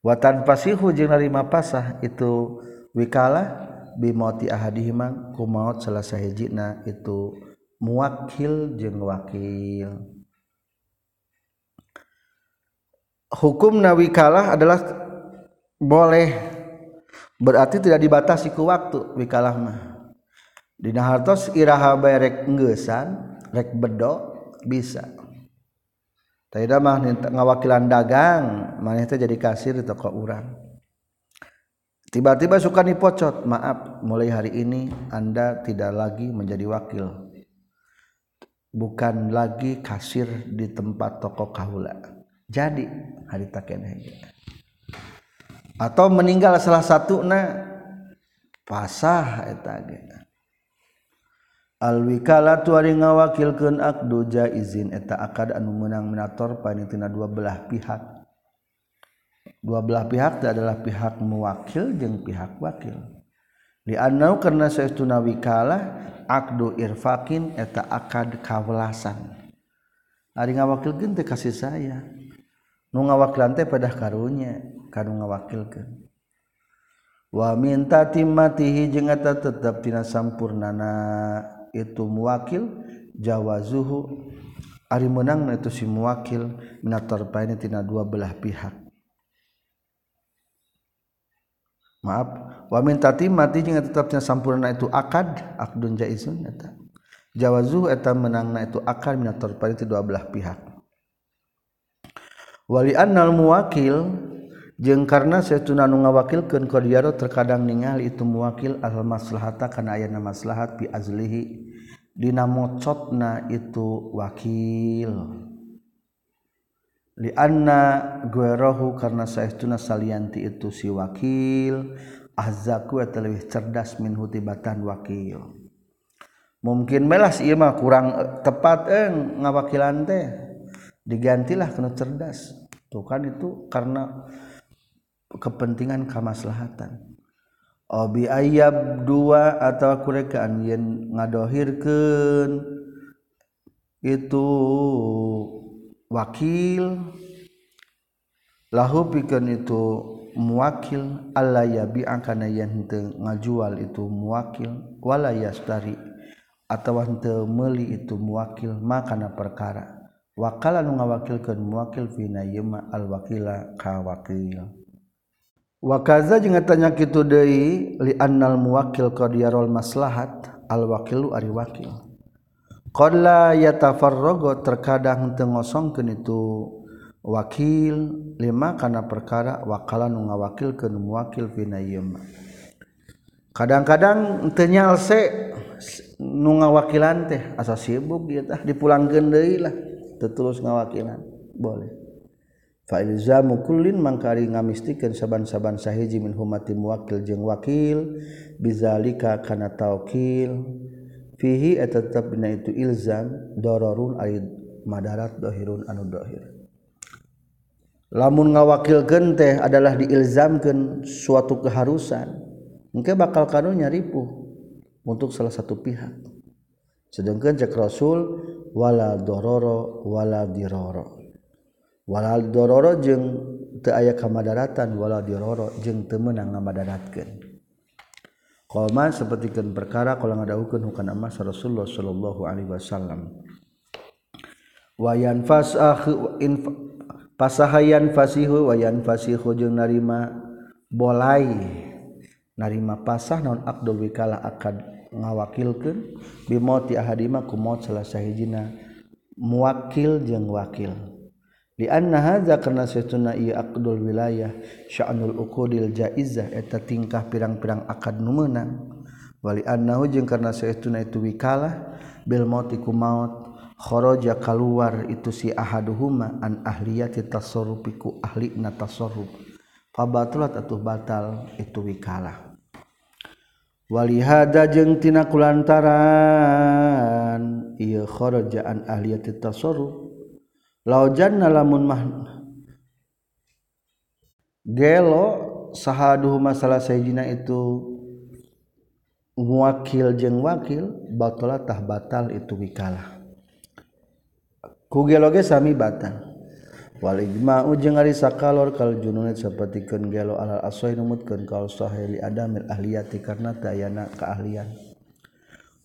Wa tanfasihu jeung narima pasah itu wikalah bimauti ahadihima ku maut salah sahijina itu muwakil jeung wakil. Hukum nawi kalah adalah boleh berarti tidak dibatasi ke waktu wikalah mah. Dina hartos iraha bae rek ngeusan rek bedo bisa. Taida mah ngawakilan dagang maneh teh jadi kasir di toko urang. Tiba-tiba suka dipocot maaf mulai hari ini anda tidak lagi menjadi wakil bukan lagi kasir di tempat toko kahula jadi hari taken atau meninggal salah satu na pasah eta Alwikala tuari ngawakilkeun akdu jaizin eta akad anu meunang minator panitina dua belah pihak. Dua belah pihak adalah pihak mewakil jeung pihak wakil. dianau karena seuna wikalah akdu irfakin eta akad kawelasan. Ari ngawakilkeun teh kasih saya. Nu ngawakil teh pada karunya kanu ngawakilkeun. Wa minta timatihi jeung eta tetep tina sampurnana itu muwakil jawazuhu ari menang itu si muwakil minator paine tina dua belah pihak. Maaf wa min tatimati jeung tetapnya sampurna itu akad akdun jaizun eta. Jawazu eta menangna itu akad minat tarpari ti dua belah pihak. Wali annal muwakil jeung karena saeutuna nu ngawakilkeun qadiyaro terkadang ningali itu muwakil al maslahata kana ayana maslahat bi azlihi. Dina mocotna itu wakil. Li anna guerohu karena saytuna salianti itu si wakil. ahzaku eta leuwih cerdas min hutibatan wakil. Mungkin melas ieu mah kurang eh, tepat eng ngawakilan teh. Digantilah kana cerdas. Tuh kan itu karena kepentingan kamaslahatan. Obi ayab dua atau kurekaan yen ngadohirkeun itu wakil. Lahu pikeun itu muwakil Allah ya bi angkana yen ngajual itu muwakil wala yastari atau henteu meuli itu muwakil makana perkara. Wakala nu ngawakilkeun muwakil fina yema al wakila ka wakil. Wa kaza tanya kitu deui li annal muwakil qad maslahat al wakilu ari wakil. Qad la yatafarragu terkadang teu ngosongkeun itu wakil lima karena perkara wakala nu ngawakil ke muwakil fina kadang-kadang tenyal se nu ngawakilan teh asa sibuk ya tah dipulangkeun deui lah tetulus ngawakilan boleh. Fa ilzamu kullin mangkari ngamistikeun saban-saban sahiji min humati muwakil jeung wakil bizalika kana taukil. Fihi eta tetep dina itu ilzam dararun ari madarat dohirun anu dohir. lamun ngawakilkan teh adalah diilzamkan suatu keharusan engke bakal karunya ripuh untuk salah satu pihak. Sedangkan cek rasul wala dororo wala diroro. Wala dororo jeung teu aya kamadaratan wala diroro jeung teu meunang ngamadaratkeun Qoma sapertikeun perkara kalau ngadaukeun hukana mas Rasulullah sallallahu alaihi wasallam. Wa yanfas akhi pasahayan fasihu wayan fasihu jeung narima bolai. Narima pasah naon abdul wikala akad ngawakilkeun? Bimauti ahadima ku maut salah sahijina. Muwakil jeung wakil. Li anna hadza karena satuna ieu aqdul wilayah sya'nul uqudil jaizah eta tingkah pirang-pirang akad nu meunang. Wali annahu jeung karena satuna itu wikalah bil mauti ku maut kharaja keluar itu si ahaduhuma an ahliyati tasarrufi ku ahli na tasarruf. Fabatalat atuh batal itu wikalah. Wali hada jeung tina kulantaran ieu kharaja an ahliyati tasarruf. Law janna lamun mah gelo sahaduhuma salah sayjina itu muwakil jeung wakil batalatah batal itu wikalah. kugeloge sami batang Waligma ujeng ari sakalor kal jununet sapertikeun gelo alal asoi numutkeun kal sahili adamil ahliyati karena tayana keahlian.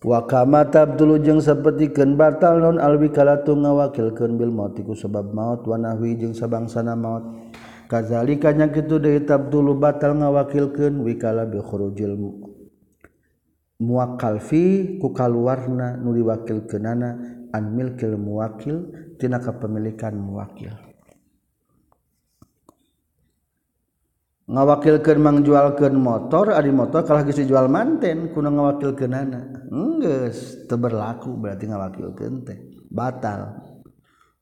Wa kama tabdulu jeung sapertikeun batal non alwi kalatu ngawakilkeun bil maut iku sebab maut wa nahwi jeung sabangsana maut. Kazalika nya kitu deui tabdulu batal ngawakilkeun wikala bi khurujil muwakkal fi ku kaluarna nu diwakilkeunana an milkil muwakil tina kepemilikan muwakil. Ngawakilkan mangjualkan motor ada motor kalau geus dijual manten kuna ngawakilkan anak geus teu berlaku berarti ngawakilkan teh. Batal.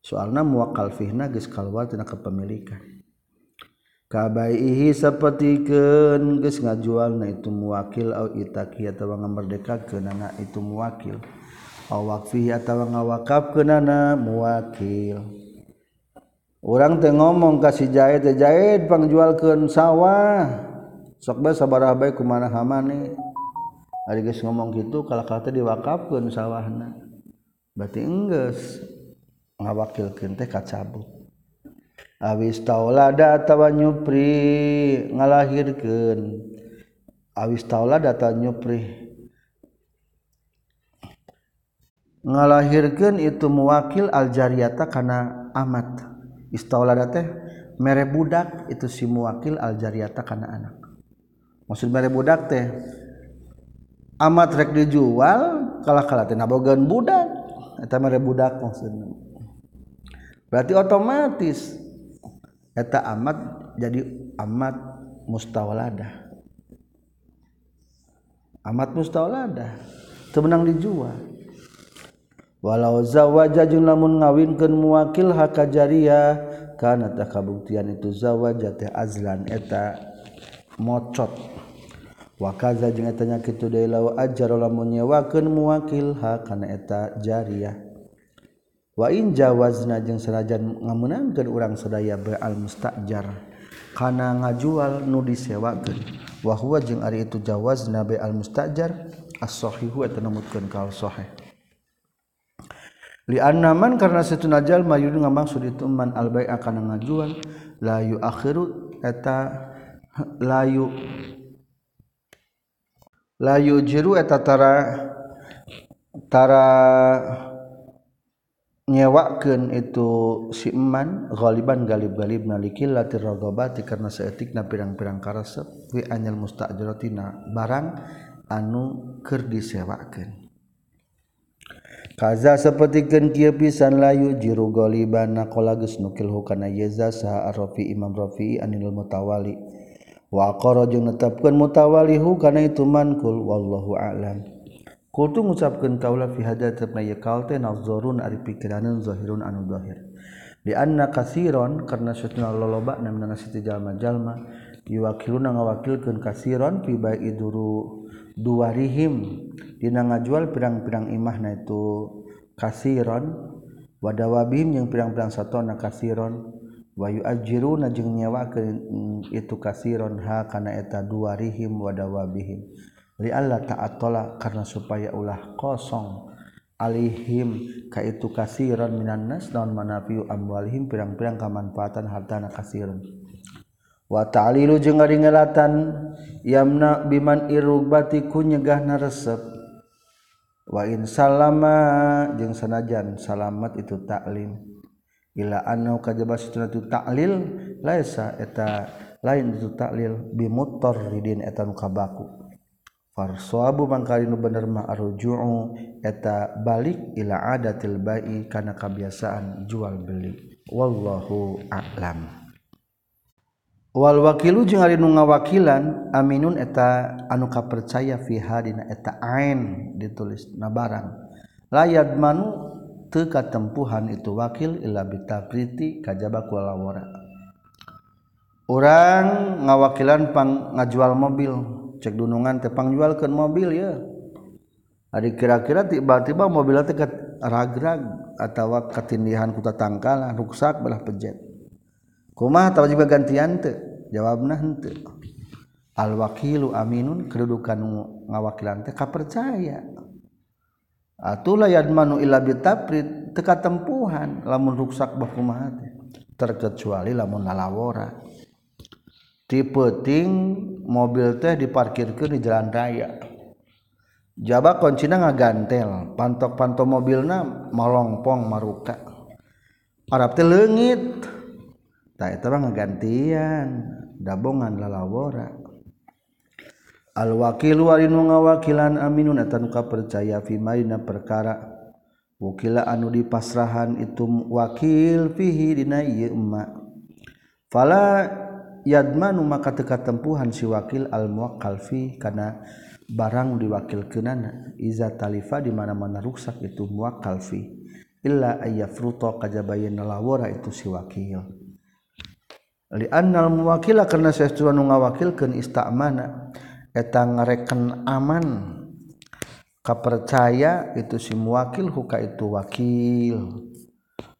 Soalnya muwakal fihna geus kaluar tina kepemilikan kabaihi sapertikeun geus ngajualna itu muwakil au itaqi atawa ngamerdekakeun anak itu muwakil. awakfihi atawa ngawakafkeunana muwakil. Urang teh ngomong ka si teh jahit pangjualkeun sawah. Sok bae sabaraha bae kumaha hamane? Ari geus ngomong kitu kalau kata diwakafkeun sawahna. Berarti enggeus ngawakilkeun teh kacabut. Awis taulada atawa nyupri ngalahirkeun. Awis taulada atawa nyupri. ngalahirkan itu muwakil aljariyata karena amat. Istaulada teh mere budak itu si muwakil aljariyata karena anak. Maksud mere budak teh amat rek dijual kalah kalah teh nabogan budak. Eta mere budak maksudnya berarti otomatis eta amat jadi amat mustauladah amat mustauladah temenang dijual. walau zawaja jeung lamun ngawinkeun muwakil haka jariyah kana ta kabuktian itu zawaja teh azlan eta mocot. Wa kaza jeung eta nya kitu deui law ajar lamun nyewakeun muwakil haka eta jariyah wa in jawazna jeung sanajan ngameunangkeun urang sadaya ba'al mustajar kana ngajual nu disewakeun. Wa huwa jeung ari itu jawazna ba'al mustajar as-sahihu eta numutkeun kal sahih liannaman karena setunajal mayun ngamaksud itu man albay akan ngajuan layu akhiru eta layu layu jiru eta tara tara nyewakeun itu si eman ghaliban galib-galib naliki latir ragabati karena saeutikna pirang-pirang karasep wi anyal mustajiratina barang anu keur disewakeun. Kaza sapertikeun kieu pisan layu jiru goliban naqala geus nukilhu kana yeza saha Rafi Imam Rafi anil mutawali. Wa aqara jeung mutawalihu kana itu mankul wallahu a'lam. Kutu ngucapkeun kaula fi hada tepna ye kalte nazarun ari pikiraneun zahirun anu zahir. Di anna kasiron karena satuna loloba namna siti jalma-jalma diwakiluna ngawakilkeun kasiron fi baiduru dua rihim dina ngajual pirang-pirang imahna itu kasiron. Wadawabim yang pirang-pirang satona kasiron. Wayu ajiru najeng nyawa ke itu kasiron ha kana eta dua rihim wadawabihim li Allah ta'atola karena supaya ulah kosong. Alihim ka itu kasiron minannas daun manafiu amwalihim pirang-pirang kamanfaatan hartana kasiron. watalilu jeung ngaringelatan yamna biman irubatiku nyegah naresep wa in salama jeung sanajan salamat itu taklim ila anau kajaba itu tu taklil laisa eta lain itu taklil bimutor ridin eta nu kabaku. Farsabu mangkali nu bener mah arju'u eta balik ila adatil bai kana kabiasaan jual beli. Wallahu a'lam. wal wakilu jeung ari nu ngawakilan Aminun eta anu kapercaya fihadina eta ain ditulis na barang. Layad manu teu katempuhan itu wakil illa bitapriti kajaba kulawara urang ngawakilan pang ngajual mobil cek dunungan teh pangjualkeun mobil ya ari kira-kira tiba-tiba mobil teh ragrag atawa katindihan ku tatangkalan ruksak belah pejet. kuma atau juga gantian teu jawabna henteu. Al wakilu aminun kedudukan ngawakilan teh kapercaya. Atulah yadmanu illa bitaprid teka tempuhan lamun ruksak bakumaha teh. Terkecuali lamun nalawora. Tipe ting mobil teh diparkirkan di jalan raya. Jaba kuncina ngagantel pantok-pantok mobilna malongpong maruka. Arab teh leungit. tak itu mah gantian dabongan lalawora al wakil walinu ngawakilan aminun atan ka percaya fi maina perkara. Wukila anu dipasrahan itu wakil fihi dina ieu emma. Fala yadmanu maka teka tempuhan si wakil al muwakkal fi kana barang diwakilkeunana. Iza talifa di mana-mana ruksak itu muwakkal fi. Illa ayyafruta kajabayeun lalawora itu si wakil. liannal muwakila karena sesuatu nu ngawakilkeun istamana eta ngareken aman. Kapercaya itu si muwakil huka itu wakil.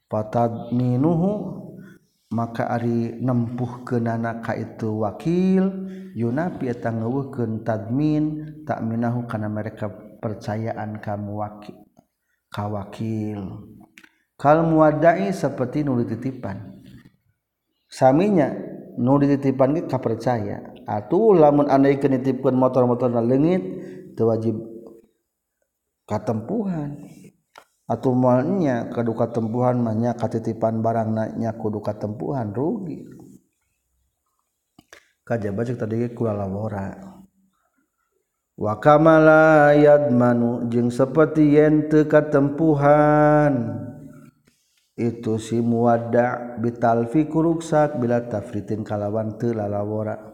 Patadminuhu maka ari nempuh kenana ka itu wakil. Yunapi eta ngeuweuhkeun tadmin takminahu kana mereka percayaan kamu wakil. Kawakil kal muwadai seperti nuli titipan saminya nu dititipan ge kapercaya. Atuh lamun andai kenitipkeun motor-motor na leungit teu wajib katempuhan. Atuh moalnya kudu katempuhan mah nya katitipan barang nya kudu katempuhan rugi. Kajaba cek tadi kulalawara wa kamala yadmanu jeng seperti yen teu katempuhan. itu si muada Bitalfi kuruksak bila tafritin kalawan telalawara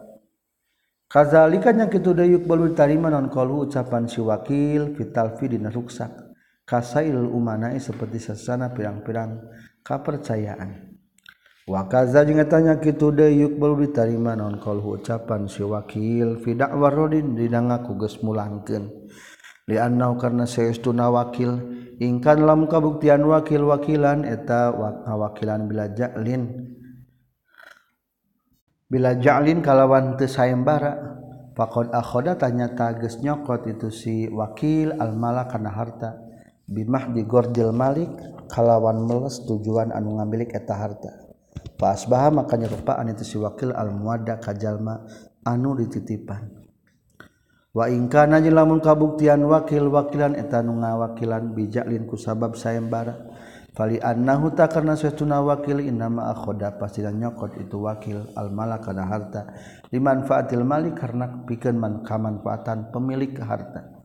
kazalika yang kitu dayuk balu tarima non kalu ucapan si wakil Bitalfi dina ruksak. Kasail umanai seperti sesana pirang-pirang kapercayaan. Wa kaza jeung tanya kitu dayuk balu ditarima non kalu ucapan si wakil fi da'warudin dina ngaku geus mulangkeun. liannau karena seestuna wakil. Ingkan lam kabuktian wakil-wakilan eta wakilan bila ja'lin. Bila ja'lin kalawan teu sayembara faqad akhoda tanya tages nyokot itu si wakil al mala kana harta. Bimah di gorjil malik kalawan meles tujuan anu ngamilik eta harta. Fa asbaha makanya rupaan itu si wakil al muadda kajalma anu dititipan. ingkana je lamun kabuktian wakil-wakilan etan ngawakilan bijaklinku sabab sayembara Fali annahu ta karena suatuna wakil innama akhoda pastilah nyokot itu wakil almala karena harta limanfaatil malik karena pikeun man kamanfaatan pemilik harta.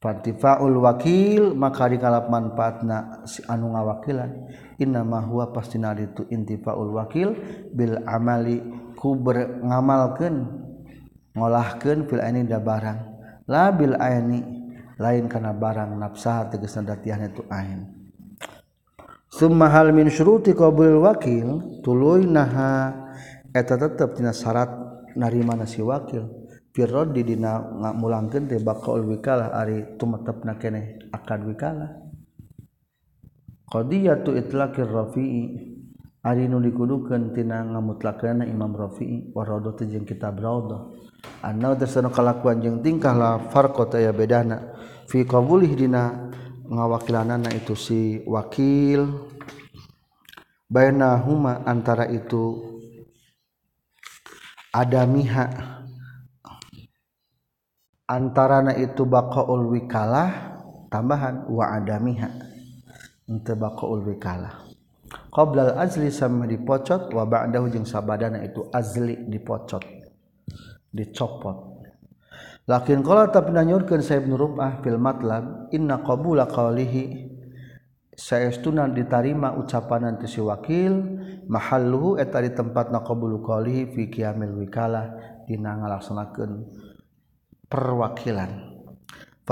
Fartifaul wakil maka dikalap manfaatna si anu ngawakilan innama huwa pastina itu intifaul wakil bil amali ku ngamalkeun ngolahkan filani da barang. Labil aini lain karena barang nafsah tegas nadatiahnya itu ain. Summa hal min syuruti qabul wakil tuluy naha eta tetep tina syarat narima nasi wakil. Firrod di dina ngamulangkeun teh baqaul wikalah ari tumetepna keneh akad wikalah. Qadiyatu itlaqir rafi'i. Ari nu dikudukentina ngamutlakan Imam Rafi warodo tejeng kitab Raudhah. Anna tersana kalakuan jeung tingkah la farqata ya bedana fi qabulih dina ngawakilanana itu si wakil. Bainahuma antara itu ada miha antarana itu baqaul wikalah tambahan wa adamiha. Ente baqaul wikalah. qoblal azli sama dipocot wa ba'dahu jeung sabadana itu azli dipocot dicopot. Lakin qala tapi nanyurkeun sa Ibnu Rubah fil matlab inna qabula qawlihi saestuna ditarima ucapanan tu si wakil mahalluhu eta di tempat naqabulu qawlihi fi qiyamil wikalah dina ngalaksanakeun perwakilan.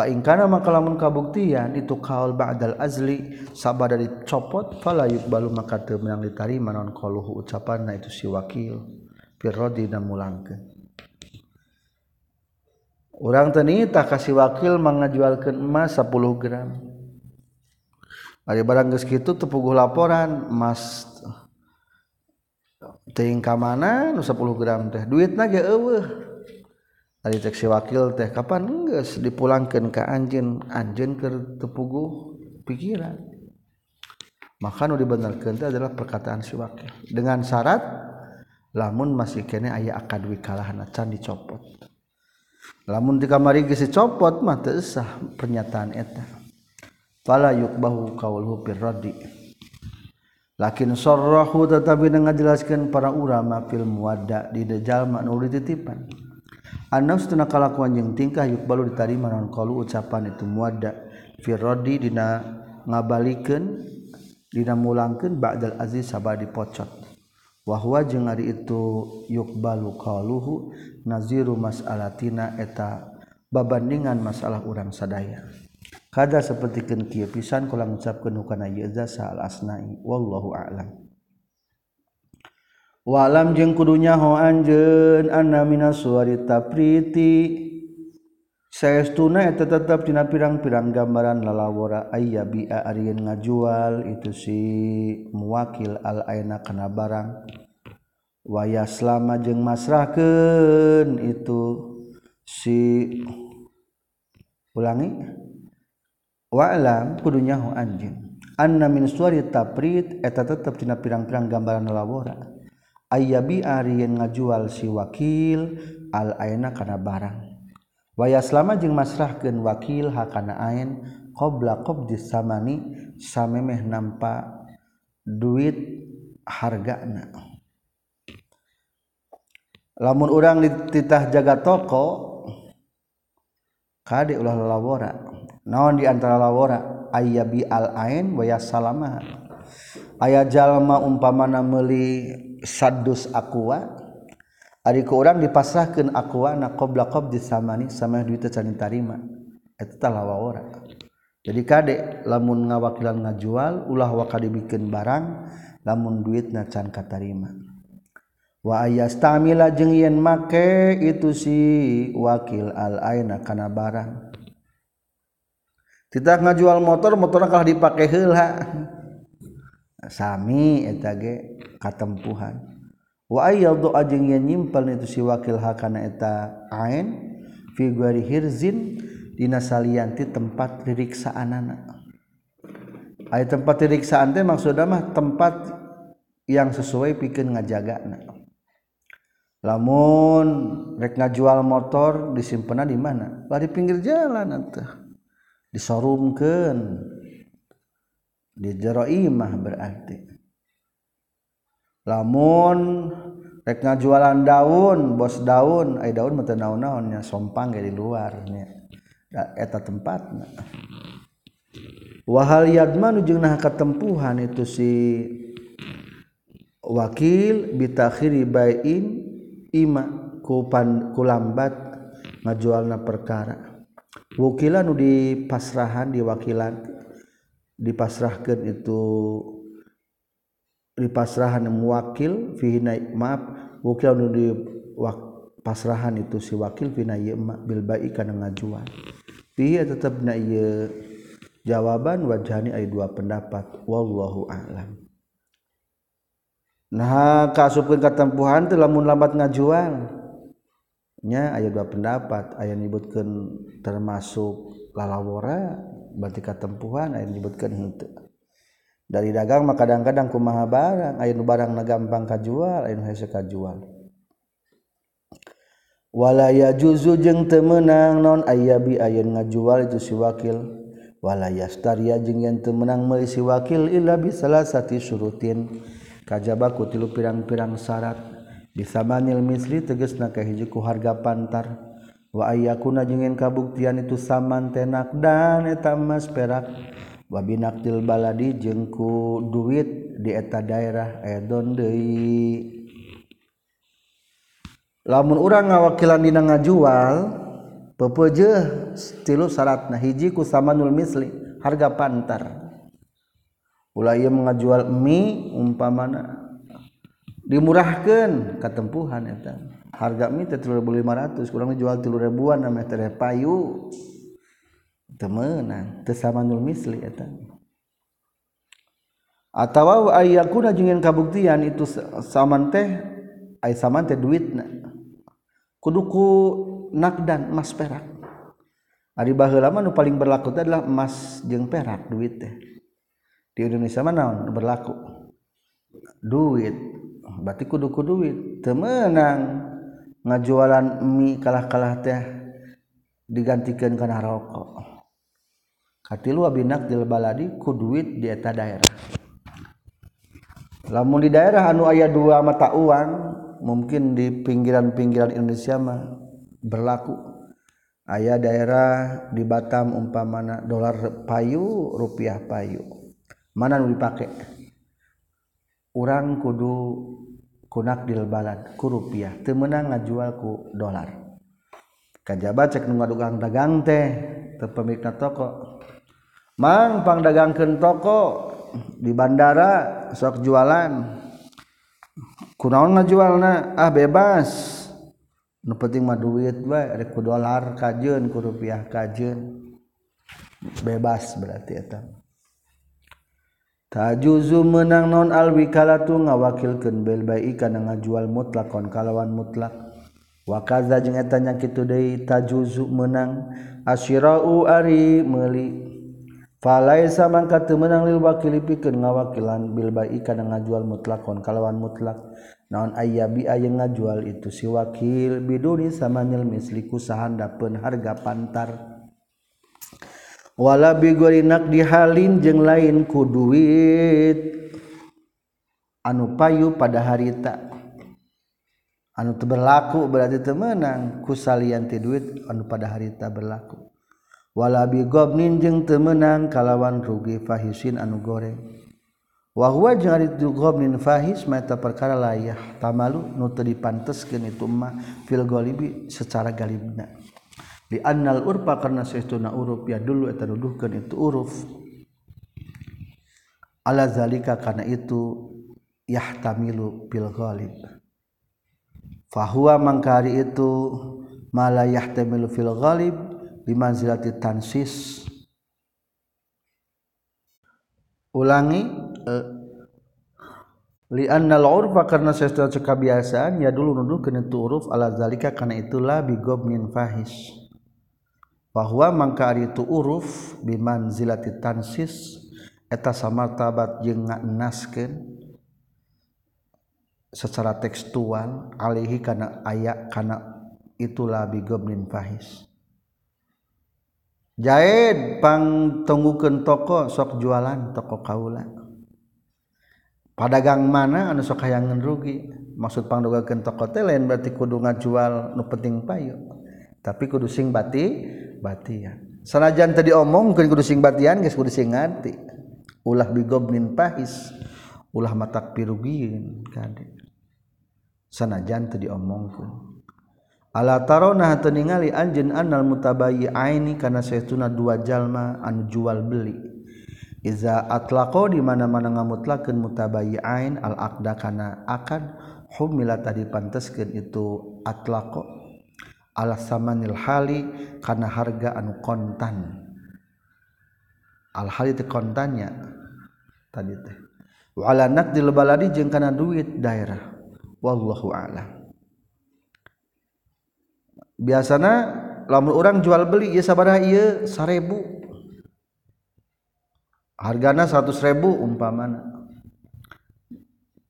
ingkana maka lamun kabuktian itu kaul ba'dal azli sabada dicopot fala yuqbalu maka teu meunang ditarima non qaluhu ucapanna itu si wakil. Firrodi dan mulangkeun Orang tenita kasih wakil mengajualkan emas 10 gram. Ada barang geus kitu tepuguh laporan emas teuing ka mana? Nu 10 gram teh. Duitna ge eueuh. si wakil teh kapan nges dipulangkan ke anjin anjin ke tepuguh pikiran. Maka nu dibenarkan itu adalah perkataan si wakil. Dengan syarat lamun masih kene ayah akad wikalahna can dicopot. Lamun di kamari geus dicopot mah teu sah pernyataan eta. Fala yukbahu qauluhu bir raddi. Lakin sarrahu tetapi dengan para ulama fil muwadda di jalma nu titipan. Anas tuna kalakuan jeung tingkah yukbalu ditarima non kalu ucapan itu muada firrodi dina ngabalikeun dina mulangkeun ba'dal aziz sabah dipocot. Wahwa jeung ari itu yukbalu qaluhu naziru mas'alatina eta babandingan masalah urang sadaya. Kada sapertikeun kieu pisan kula ngucapkeun hukana ieu zasa al asnai wallahu a'lam. Walam jeung kudunya ho anjeun anna minas suwari tapriti saestuna eta tetep tina pirang-pirang gambaran lalawara ayyabi arieun ngajual itu si muwakil al aina kana barang. Wayah selama jeng masrahkan itu si ulangi. Wa'lam kudunya hu anjing anna min suari taprid eta tetep tina pirang-pirang gambaran labora ayabi Aryan ngajual si wakil al-aina kana barang. Waya selama jeung masrahkeun wakil hakana ain qabla qabdi samani samemeh nampa duit hargana. Lamun urang dititah jaga toko kade ulah lawora. Naon di antara lawora? Ayabi al-ain waya salama. Aya jalma umpamana meuli saddus aqua. Ari ku urang dipasrahkeun aqua na qabla qabdi samani sama duit can tarima. Eta tah lawa ora. Jadi kade lamun ngawakilan ngajual ulah wa kadibikeun barang lamun duitna can katarima wa ayastamila jeung yen make itu si wakil al aina kana barang. Tidak ngajual motor motor kalah dipakai heula. Sami eta ge. katempuhan wa doa jeng yang nyimpel itu si wakil hakana eta ain fi guari hirzin dina salianti tempat liriksaan anak Ayat tempat ririksaan teh maksudna mah tempat yang sesuai pikeun ngajagana. Lamun rek ngajual motor disimpenna di mana? Lah di pinggir jalan atuh. disorumkan Di jero imah berarti. lamun reknya jualan daun bos daun ay daun mata naon-naonnya sompang di luarnya eta tempat wahal yadman jengnah ketempuhan itu si wakil bitakhiri bain ima kupan kulambat ngajualna perkara. Wakilan nu di pasrahan di wakilan dipasrahkan itu di pasrahan muwakil fi maaf. Wakil di pasrahan itu si wakil fi bil baik kana ngajual fi tetap na ieu jawaban wajhani aya dua pendapat. Wallahu a'lam. Nah kasupkeun katempuhan teh lamun lambat ngajual aya dua pendapat. Ayah nyebutkan termasuk lalawora berarti keempuhan aya menyebutkan untuk dari dagang maka kadang-kadang kumaha barang air barang na gampang kajual air hese kajual. Walaya juzu jeng temenang non ayabi ayun ngajual itu si wakil. Walayastaria jeung yen teu meunang meuli si wakil illa bi salasati syurutin kajaba ku tilu pirang-pirang syarat. Bisamanil misli tegasna kahiji ku harga pantar. Wa ayyakuna jeung kabuktian itu saman tenak dan eta emas perak wabinaktil baladi jengku duit di eta daerah edon deui. Lamun urang ngawakilan dina ngajual pepeje tilu syaratna hiji ku samanul misli harga pantar. Ulah ieu mengajual mie umpamana dimurahkan ketempuhan eta. Harga mie 3500 kurang jual 3000an namanya payu temenang tesamanul misli eta atawa ayakuna jeung kabuktian itu saman teh ay saman teh duitna. Kudu ku nakdan emas perak. Ari baheula mah nu paling berlaku teh adalah emas jeung perak duit teh. Di Indonesia mah naon berlaku? Duit. Berarti kudu ku duit. Temenang ngajualan mie kalah-kalah teh digantikan karena rokok. katilu binak dil baladi ku duit di eta daerah. Lamun di daerah anu aya dua mata uang mungkin di pinggiran-pinggiran Indonesia mah berlaku. Ayah daerah di Batam umpamana dolar payu rupiah payu. Mana nu dipakai orang kudu kunak dil balad ku rupiah. Temenang ngajual ku dolar. Kajabat cek nu ngadugang dagang teh teu pemilikna toko. mang pangdagangkeun toko di bandara sok jualan. Kunaon ngajualna? Ah bebas. Nu penting mah duit bae ada ku dolar kajeun ku rupiah kajeun. Bebas berarti eta. Tajuzu menang non alwikalatu ngawakilkeun bil ba'i kana ngajual mutlakon kalawan mutlak. Wa kaza jeung eta nya kitu deui tajuzu menang asyirau ari meuli. falaisa mangka teu meunang lil wakili pikeun ngawakilan bil bai kana ngajual mutlakon kalawan mutlak. Naon ayyabi ayeung ngajual itu si wakil biduni samanyel misliku sahandapeun harga pantar. Wala bigorinak dihalin jeung lain ku duit. Anu payu pada harita anu berlaku berarti temenang ku salianti duit anu pada harita berlaku. walabi gobnin jeung temenang kalawan rugi fahisin anu goreng. Wahwa jeung gobnin fahis mata perkara layah tamalu nu teu dipanteskeun itu mah fil golibi secara galibna. Li annal urpa karena saestuna uruf ya dulu eta nuduhkeun itu uruf. Ala zalika karena itu yahtamilu fil ghalib. Fahuwa mangkari itu malayah yahtamil fil ghalib bimanzilati tansis. Ulangi eh, li'anna al-urfa karena sesuatu kebiasaan ya dulu nuduh kena itu uruf ala zalika karena itulah bigobnin fahis. Bahwa mangka ari itu uruf biman zilati tansis eta sama tabat jeung nganaskeun secara tekstual alihi kana aya kana itulah bigobnin fahis Jaidpang tungguken toko sok jualan toko kaula. Padagang mana anu sok hayangan rugi? Maksud pangdugakeun toko teh lain berarti kudu ngajual nu penting payu. Tapi kudu sing bati batian. Sanajan tadi omongkeun kudu sing batian geus kudu sing ngati ulah bigobnin pahis ulah matak pirugieun kade. Sanajan tadi omongkeun ala tarona ningali anjeun annal mutabayyi aini kana saytuna dua jalma anu jual beli. Iza atlaqo di mana-mana ngamutlakeun mutabayyi ain al aqda kana akad humila tadi panteskeun itu atlaqo. Ala samanil hali kana harga anu kontan. Al hali teh kontannya tadi teh. Wa ala naqdil baladi jeung kana duit daerah. Wallahu a'lam biasanya lamun orang jual beli ya sabarah iya seribu hargana seratus ribu umpamana.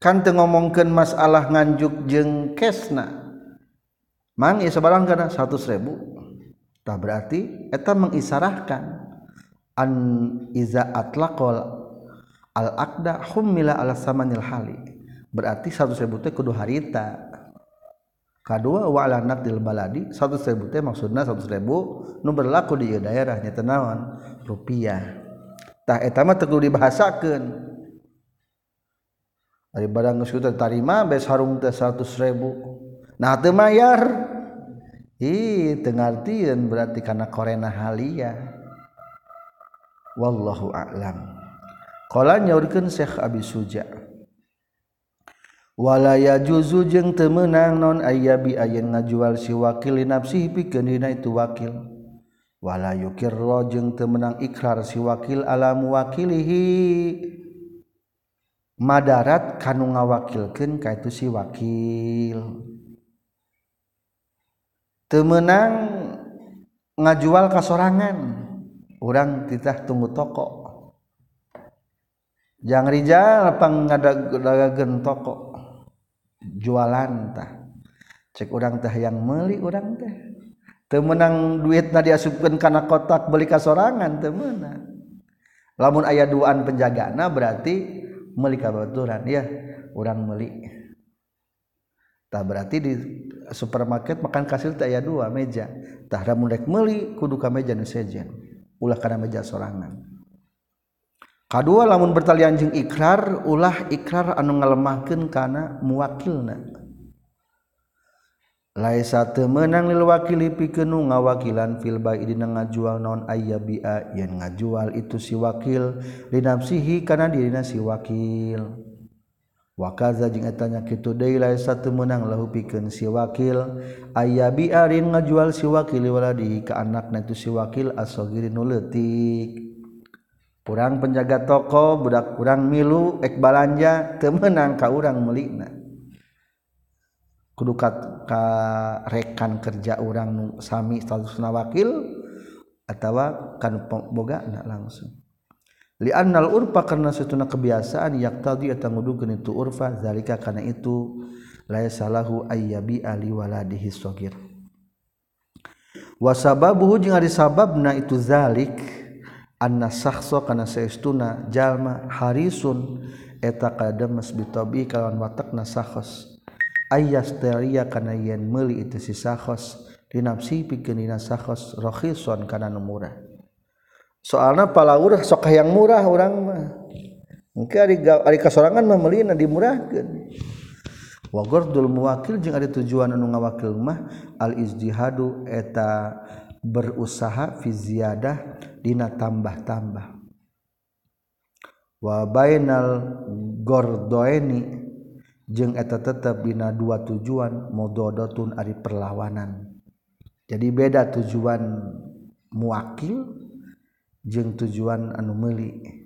Kan teu ngomongkeun masalah nganjuk jeung kesna. Mang ieu sabarang kana 100 ribu. Tah berarti eta mengisarahkan. An iza atlaqal al aqda humila ala samanil hali. Berarti 100 ribu teh kudu harita. Kedua wala nakdil baladi. Satu seribu teh maksudnya satu seribu nu berlaku di daerahnya tenawan rupiah. Tah eta mah teguh dibahasakeun. Ari barang kita tarima bes harung teh seratus ribu nah teu mayar. Ih teu ngartieun berarti karena korena halia. Wallahu a'lam. Qala nyaurkeun Syekh Abi Suja' walaya juzu jeung temenang non ayabi ayen ngajual si wakil nafsi pikeun dina itu wakil. Wala yukirro jeung temenang ikrar si wakil alam wakilihi madarat kanu ngawakilkeun ka itu si wakil. Temenang ngajual kasorangan orang titah tunggu toko. Jangan rijal pang pangadagen toko. jualantah cek orang teh yang meli orang teh. Temenang duit na diasupkan karena kotak beli kasorangan temenang lamun ayah duaan penjagana berarti meli kabaturan ya orang meli tak berarti di supermarket makan kasir teh ayah dua meja. Tah ada rek meli kudu ka meja nu sejen. Ulah kana meja sorangan. Kedua lamun bertalian jeung ikrar ulah ikrar anu ngalemahkeun kana muwakilna. Laisa teu meunang lil wakili pikeun ngawakilan fil bai dina ngajual naon ayyabi'a yen ngajual itu si wakil li nafsihi kana dirina si wakil. Wa kaza jeung eta nya kitu deui laisa teu meunang lahu pikeun si wakil. Ayyabi'a rin ngajual si wakil waladi ka anakna itu si wakil asogiri nu leutik kurang penjaga toko budak kurang milu ek balanja temenang ka urang melina kudu ka, ka rekan kerja urang nu sami statusna wakil atawa kan boga na langsung. Li annal urfa karena setuna kebiasaan yak tadi eta ngudukeun itu urfa zalika karena itu la salahu ayyabi ali waladihi sagir wa sababuhu jeung ari sababna itu zalik anna sakhsa kana saestuna jalma harisun eta kademes bitobi kalawan watakna sakhos. Ayas teria kana yen meuli itu si sakhos dinapsi pikeun dina sakhos rakhison kana nu murah. Soalna palawur sok hayang murah urang mah. Engke ari ari kasorangan mah meulina dimurahkeun. Wa gardul muwakil jeung ada tujuan anu ngawakil mah al izdihadu eta berusaha fi ziyadah dina tambah-tambah. Wa bainal gordoeni jeung eta tetep dina dua tujuan mudodotun ari perlawanan. Jadi beda tujuan muakil jeung tujuan anu meuli.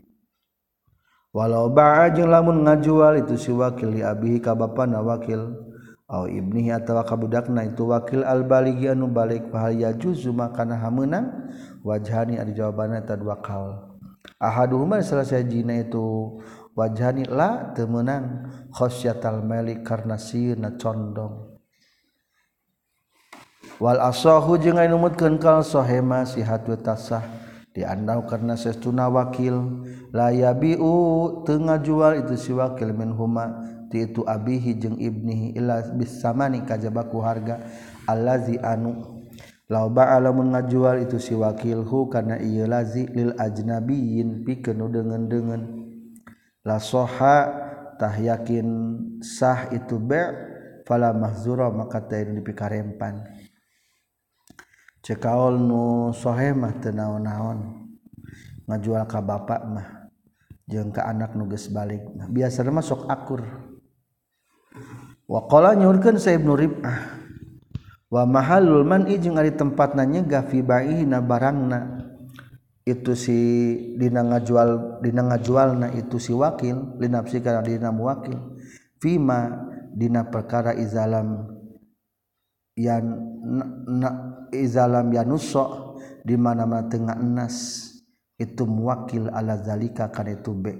Walau ba'a jeung lamun ngajual itu si wakil li abihi ka bapana wakil. Au ibnihi atawa ka budakna itu wakil al baligi anu balik fahal yajuzu makana hamenang wajahani ada jawabannya tad dua kaul ahaduhuma selesai jina itu wajahani la temenang khosyatal melik karena sieuna condong. Wal asahu jeung anu numutkeun kal sahema sihatu tasah. Diandau karena sesuna wakil. La yabiu teu ngajual itu si wakil min huma ti itu abihi jeung ibnihi illa bisamani kajaba ku harga. Allazi anu lamun ngajual itu si wakilhu karena ia lazi lil ajnabiyin pikeun dengen-dengen la soha tah yakin sah itu be' fala mahzura maka teu dipikarempan. Cekaol nu sohe mah tenaon naon ngajual ka bapak mah jeung ka anak nu geus balik mah. Biasana mah sok akur. Waqala nyurkeun sa ibnu rib'ah wa mahallul man jeung ari tempatna nyegah fi bai'ina barangna. Itu si dina ngajual dina ngajualna itu si wakil linapsi kana dina muwakil fima dina perkara izalam yang na, izalam yanusok di mana-mana tengah enas itu muwakil ala zalika kan itu be.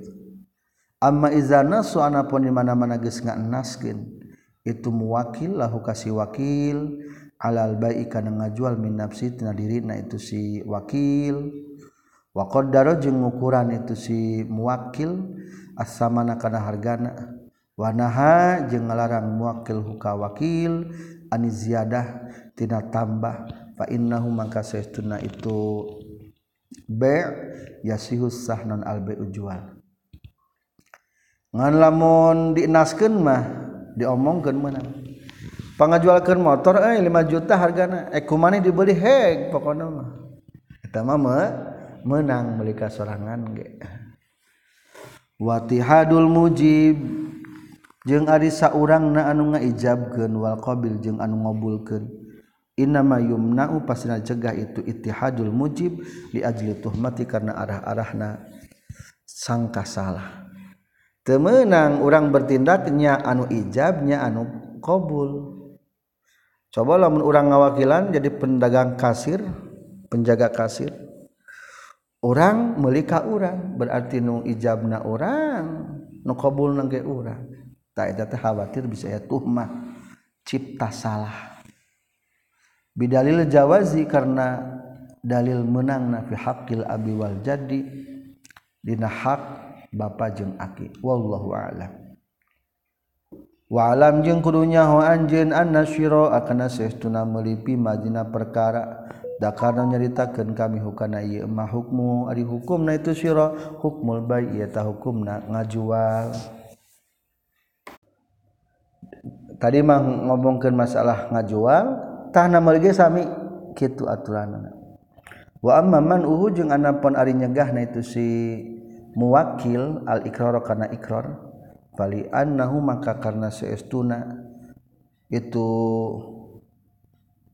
Amma iza nasu anapun di mana-mana geus nganaskeun itu muwakil lahu kasih wakil. Alal bai kana ngajual min nafsi tina dirina itu si wakil. Wa qaddara jeung ngukuran itu si muwakil as-samana kana hargana. Wa naha jeung ngalarang muwakil huka wakil ani ziyadah tina tambah. Fa innahu mangka saestuna itu bai' yasihu sahnan al bai'u jual ngan lamun dinaskeun mah diomongkan menang pangajualkeun motor eh 5 juta hargana. Eh, Ekumani dibeli? Heg pokoknya mah. Eta mah menang melika sorangan ge. Watihadul mujib. Jeung ari saurangna anu ngaijabkeun wal qabil jeung anu ngabulkeun innama yumna'u pasina cegah itu ittihadul mujib li ajli tuhmati karena arah-arahna sangka salah. temenang orang bertindaknya anu ijabnya anu qbul coba lamun orang ngawakilan jadi pendagang kasir penjaga kasir. Orang melika orang berarti nu ijabna orang nu qbul nangge orang khawatir bisa ya tuhmah cipta salah. Bidalil jawazi karena dalil menang nafi hakil abi wal jadi dina hak bapa jeng aki. Wallahu a'lam. Wa alam jeng kudunya ho anjeun annasyira akana saestuna melipi majina perkara. Da karena nyaritakeun kami hukana ieu mah hukmu. Ari hukumna itu syira hukmul bai eta hukumna ngajual. Tadi mah ngomongkeun masalah ngajual tah nama ge sami kitu aturanna wa amman uhu jeung anapun ari nyegahna itu si muwakil al ikrar kana ikrar. Fali annahu maka karena seestuna itu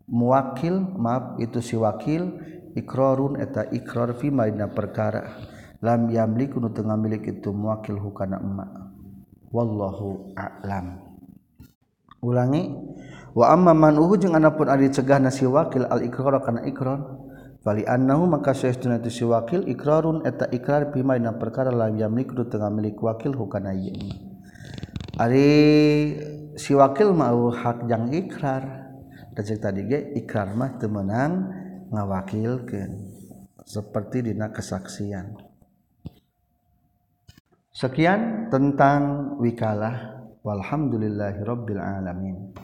muwakil maaf itu si wakil ikrarun eta ikrar fi maina perkara. Lam yamliku nu teu milik itu muwakil hukana emma wallahu a'lam. Ulangi wa amma man uhu jeung anapun ari cegah nasi wakil al ikrar kana ikrar Fali annahu maka saestuna tu si wakil ikrarun eta ikrar bima dina perkara lam yamlik tu tengah milik wakil hukana ieu. Ari si wakil mau hak jang ikrar. Da cek tadi ge ikrar mah teu meunang ngawakilkeun. Seperti dina kesaksian. Sekian tentang wikalah. Walhamdulillahirabbil alamin.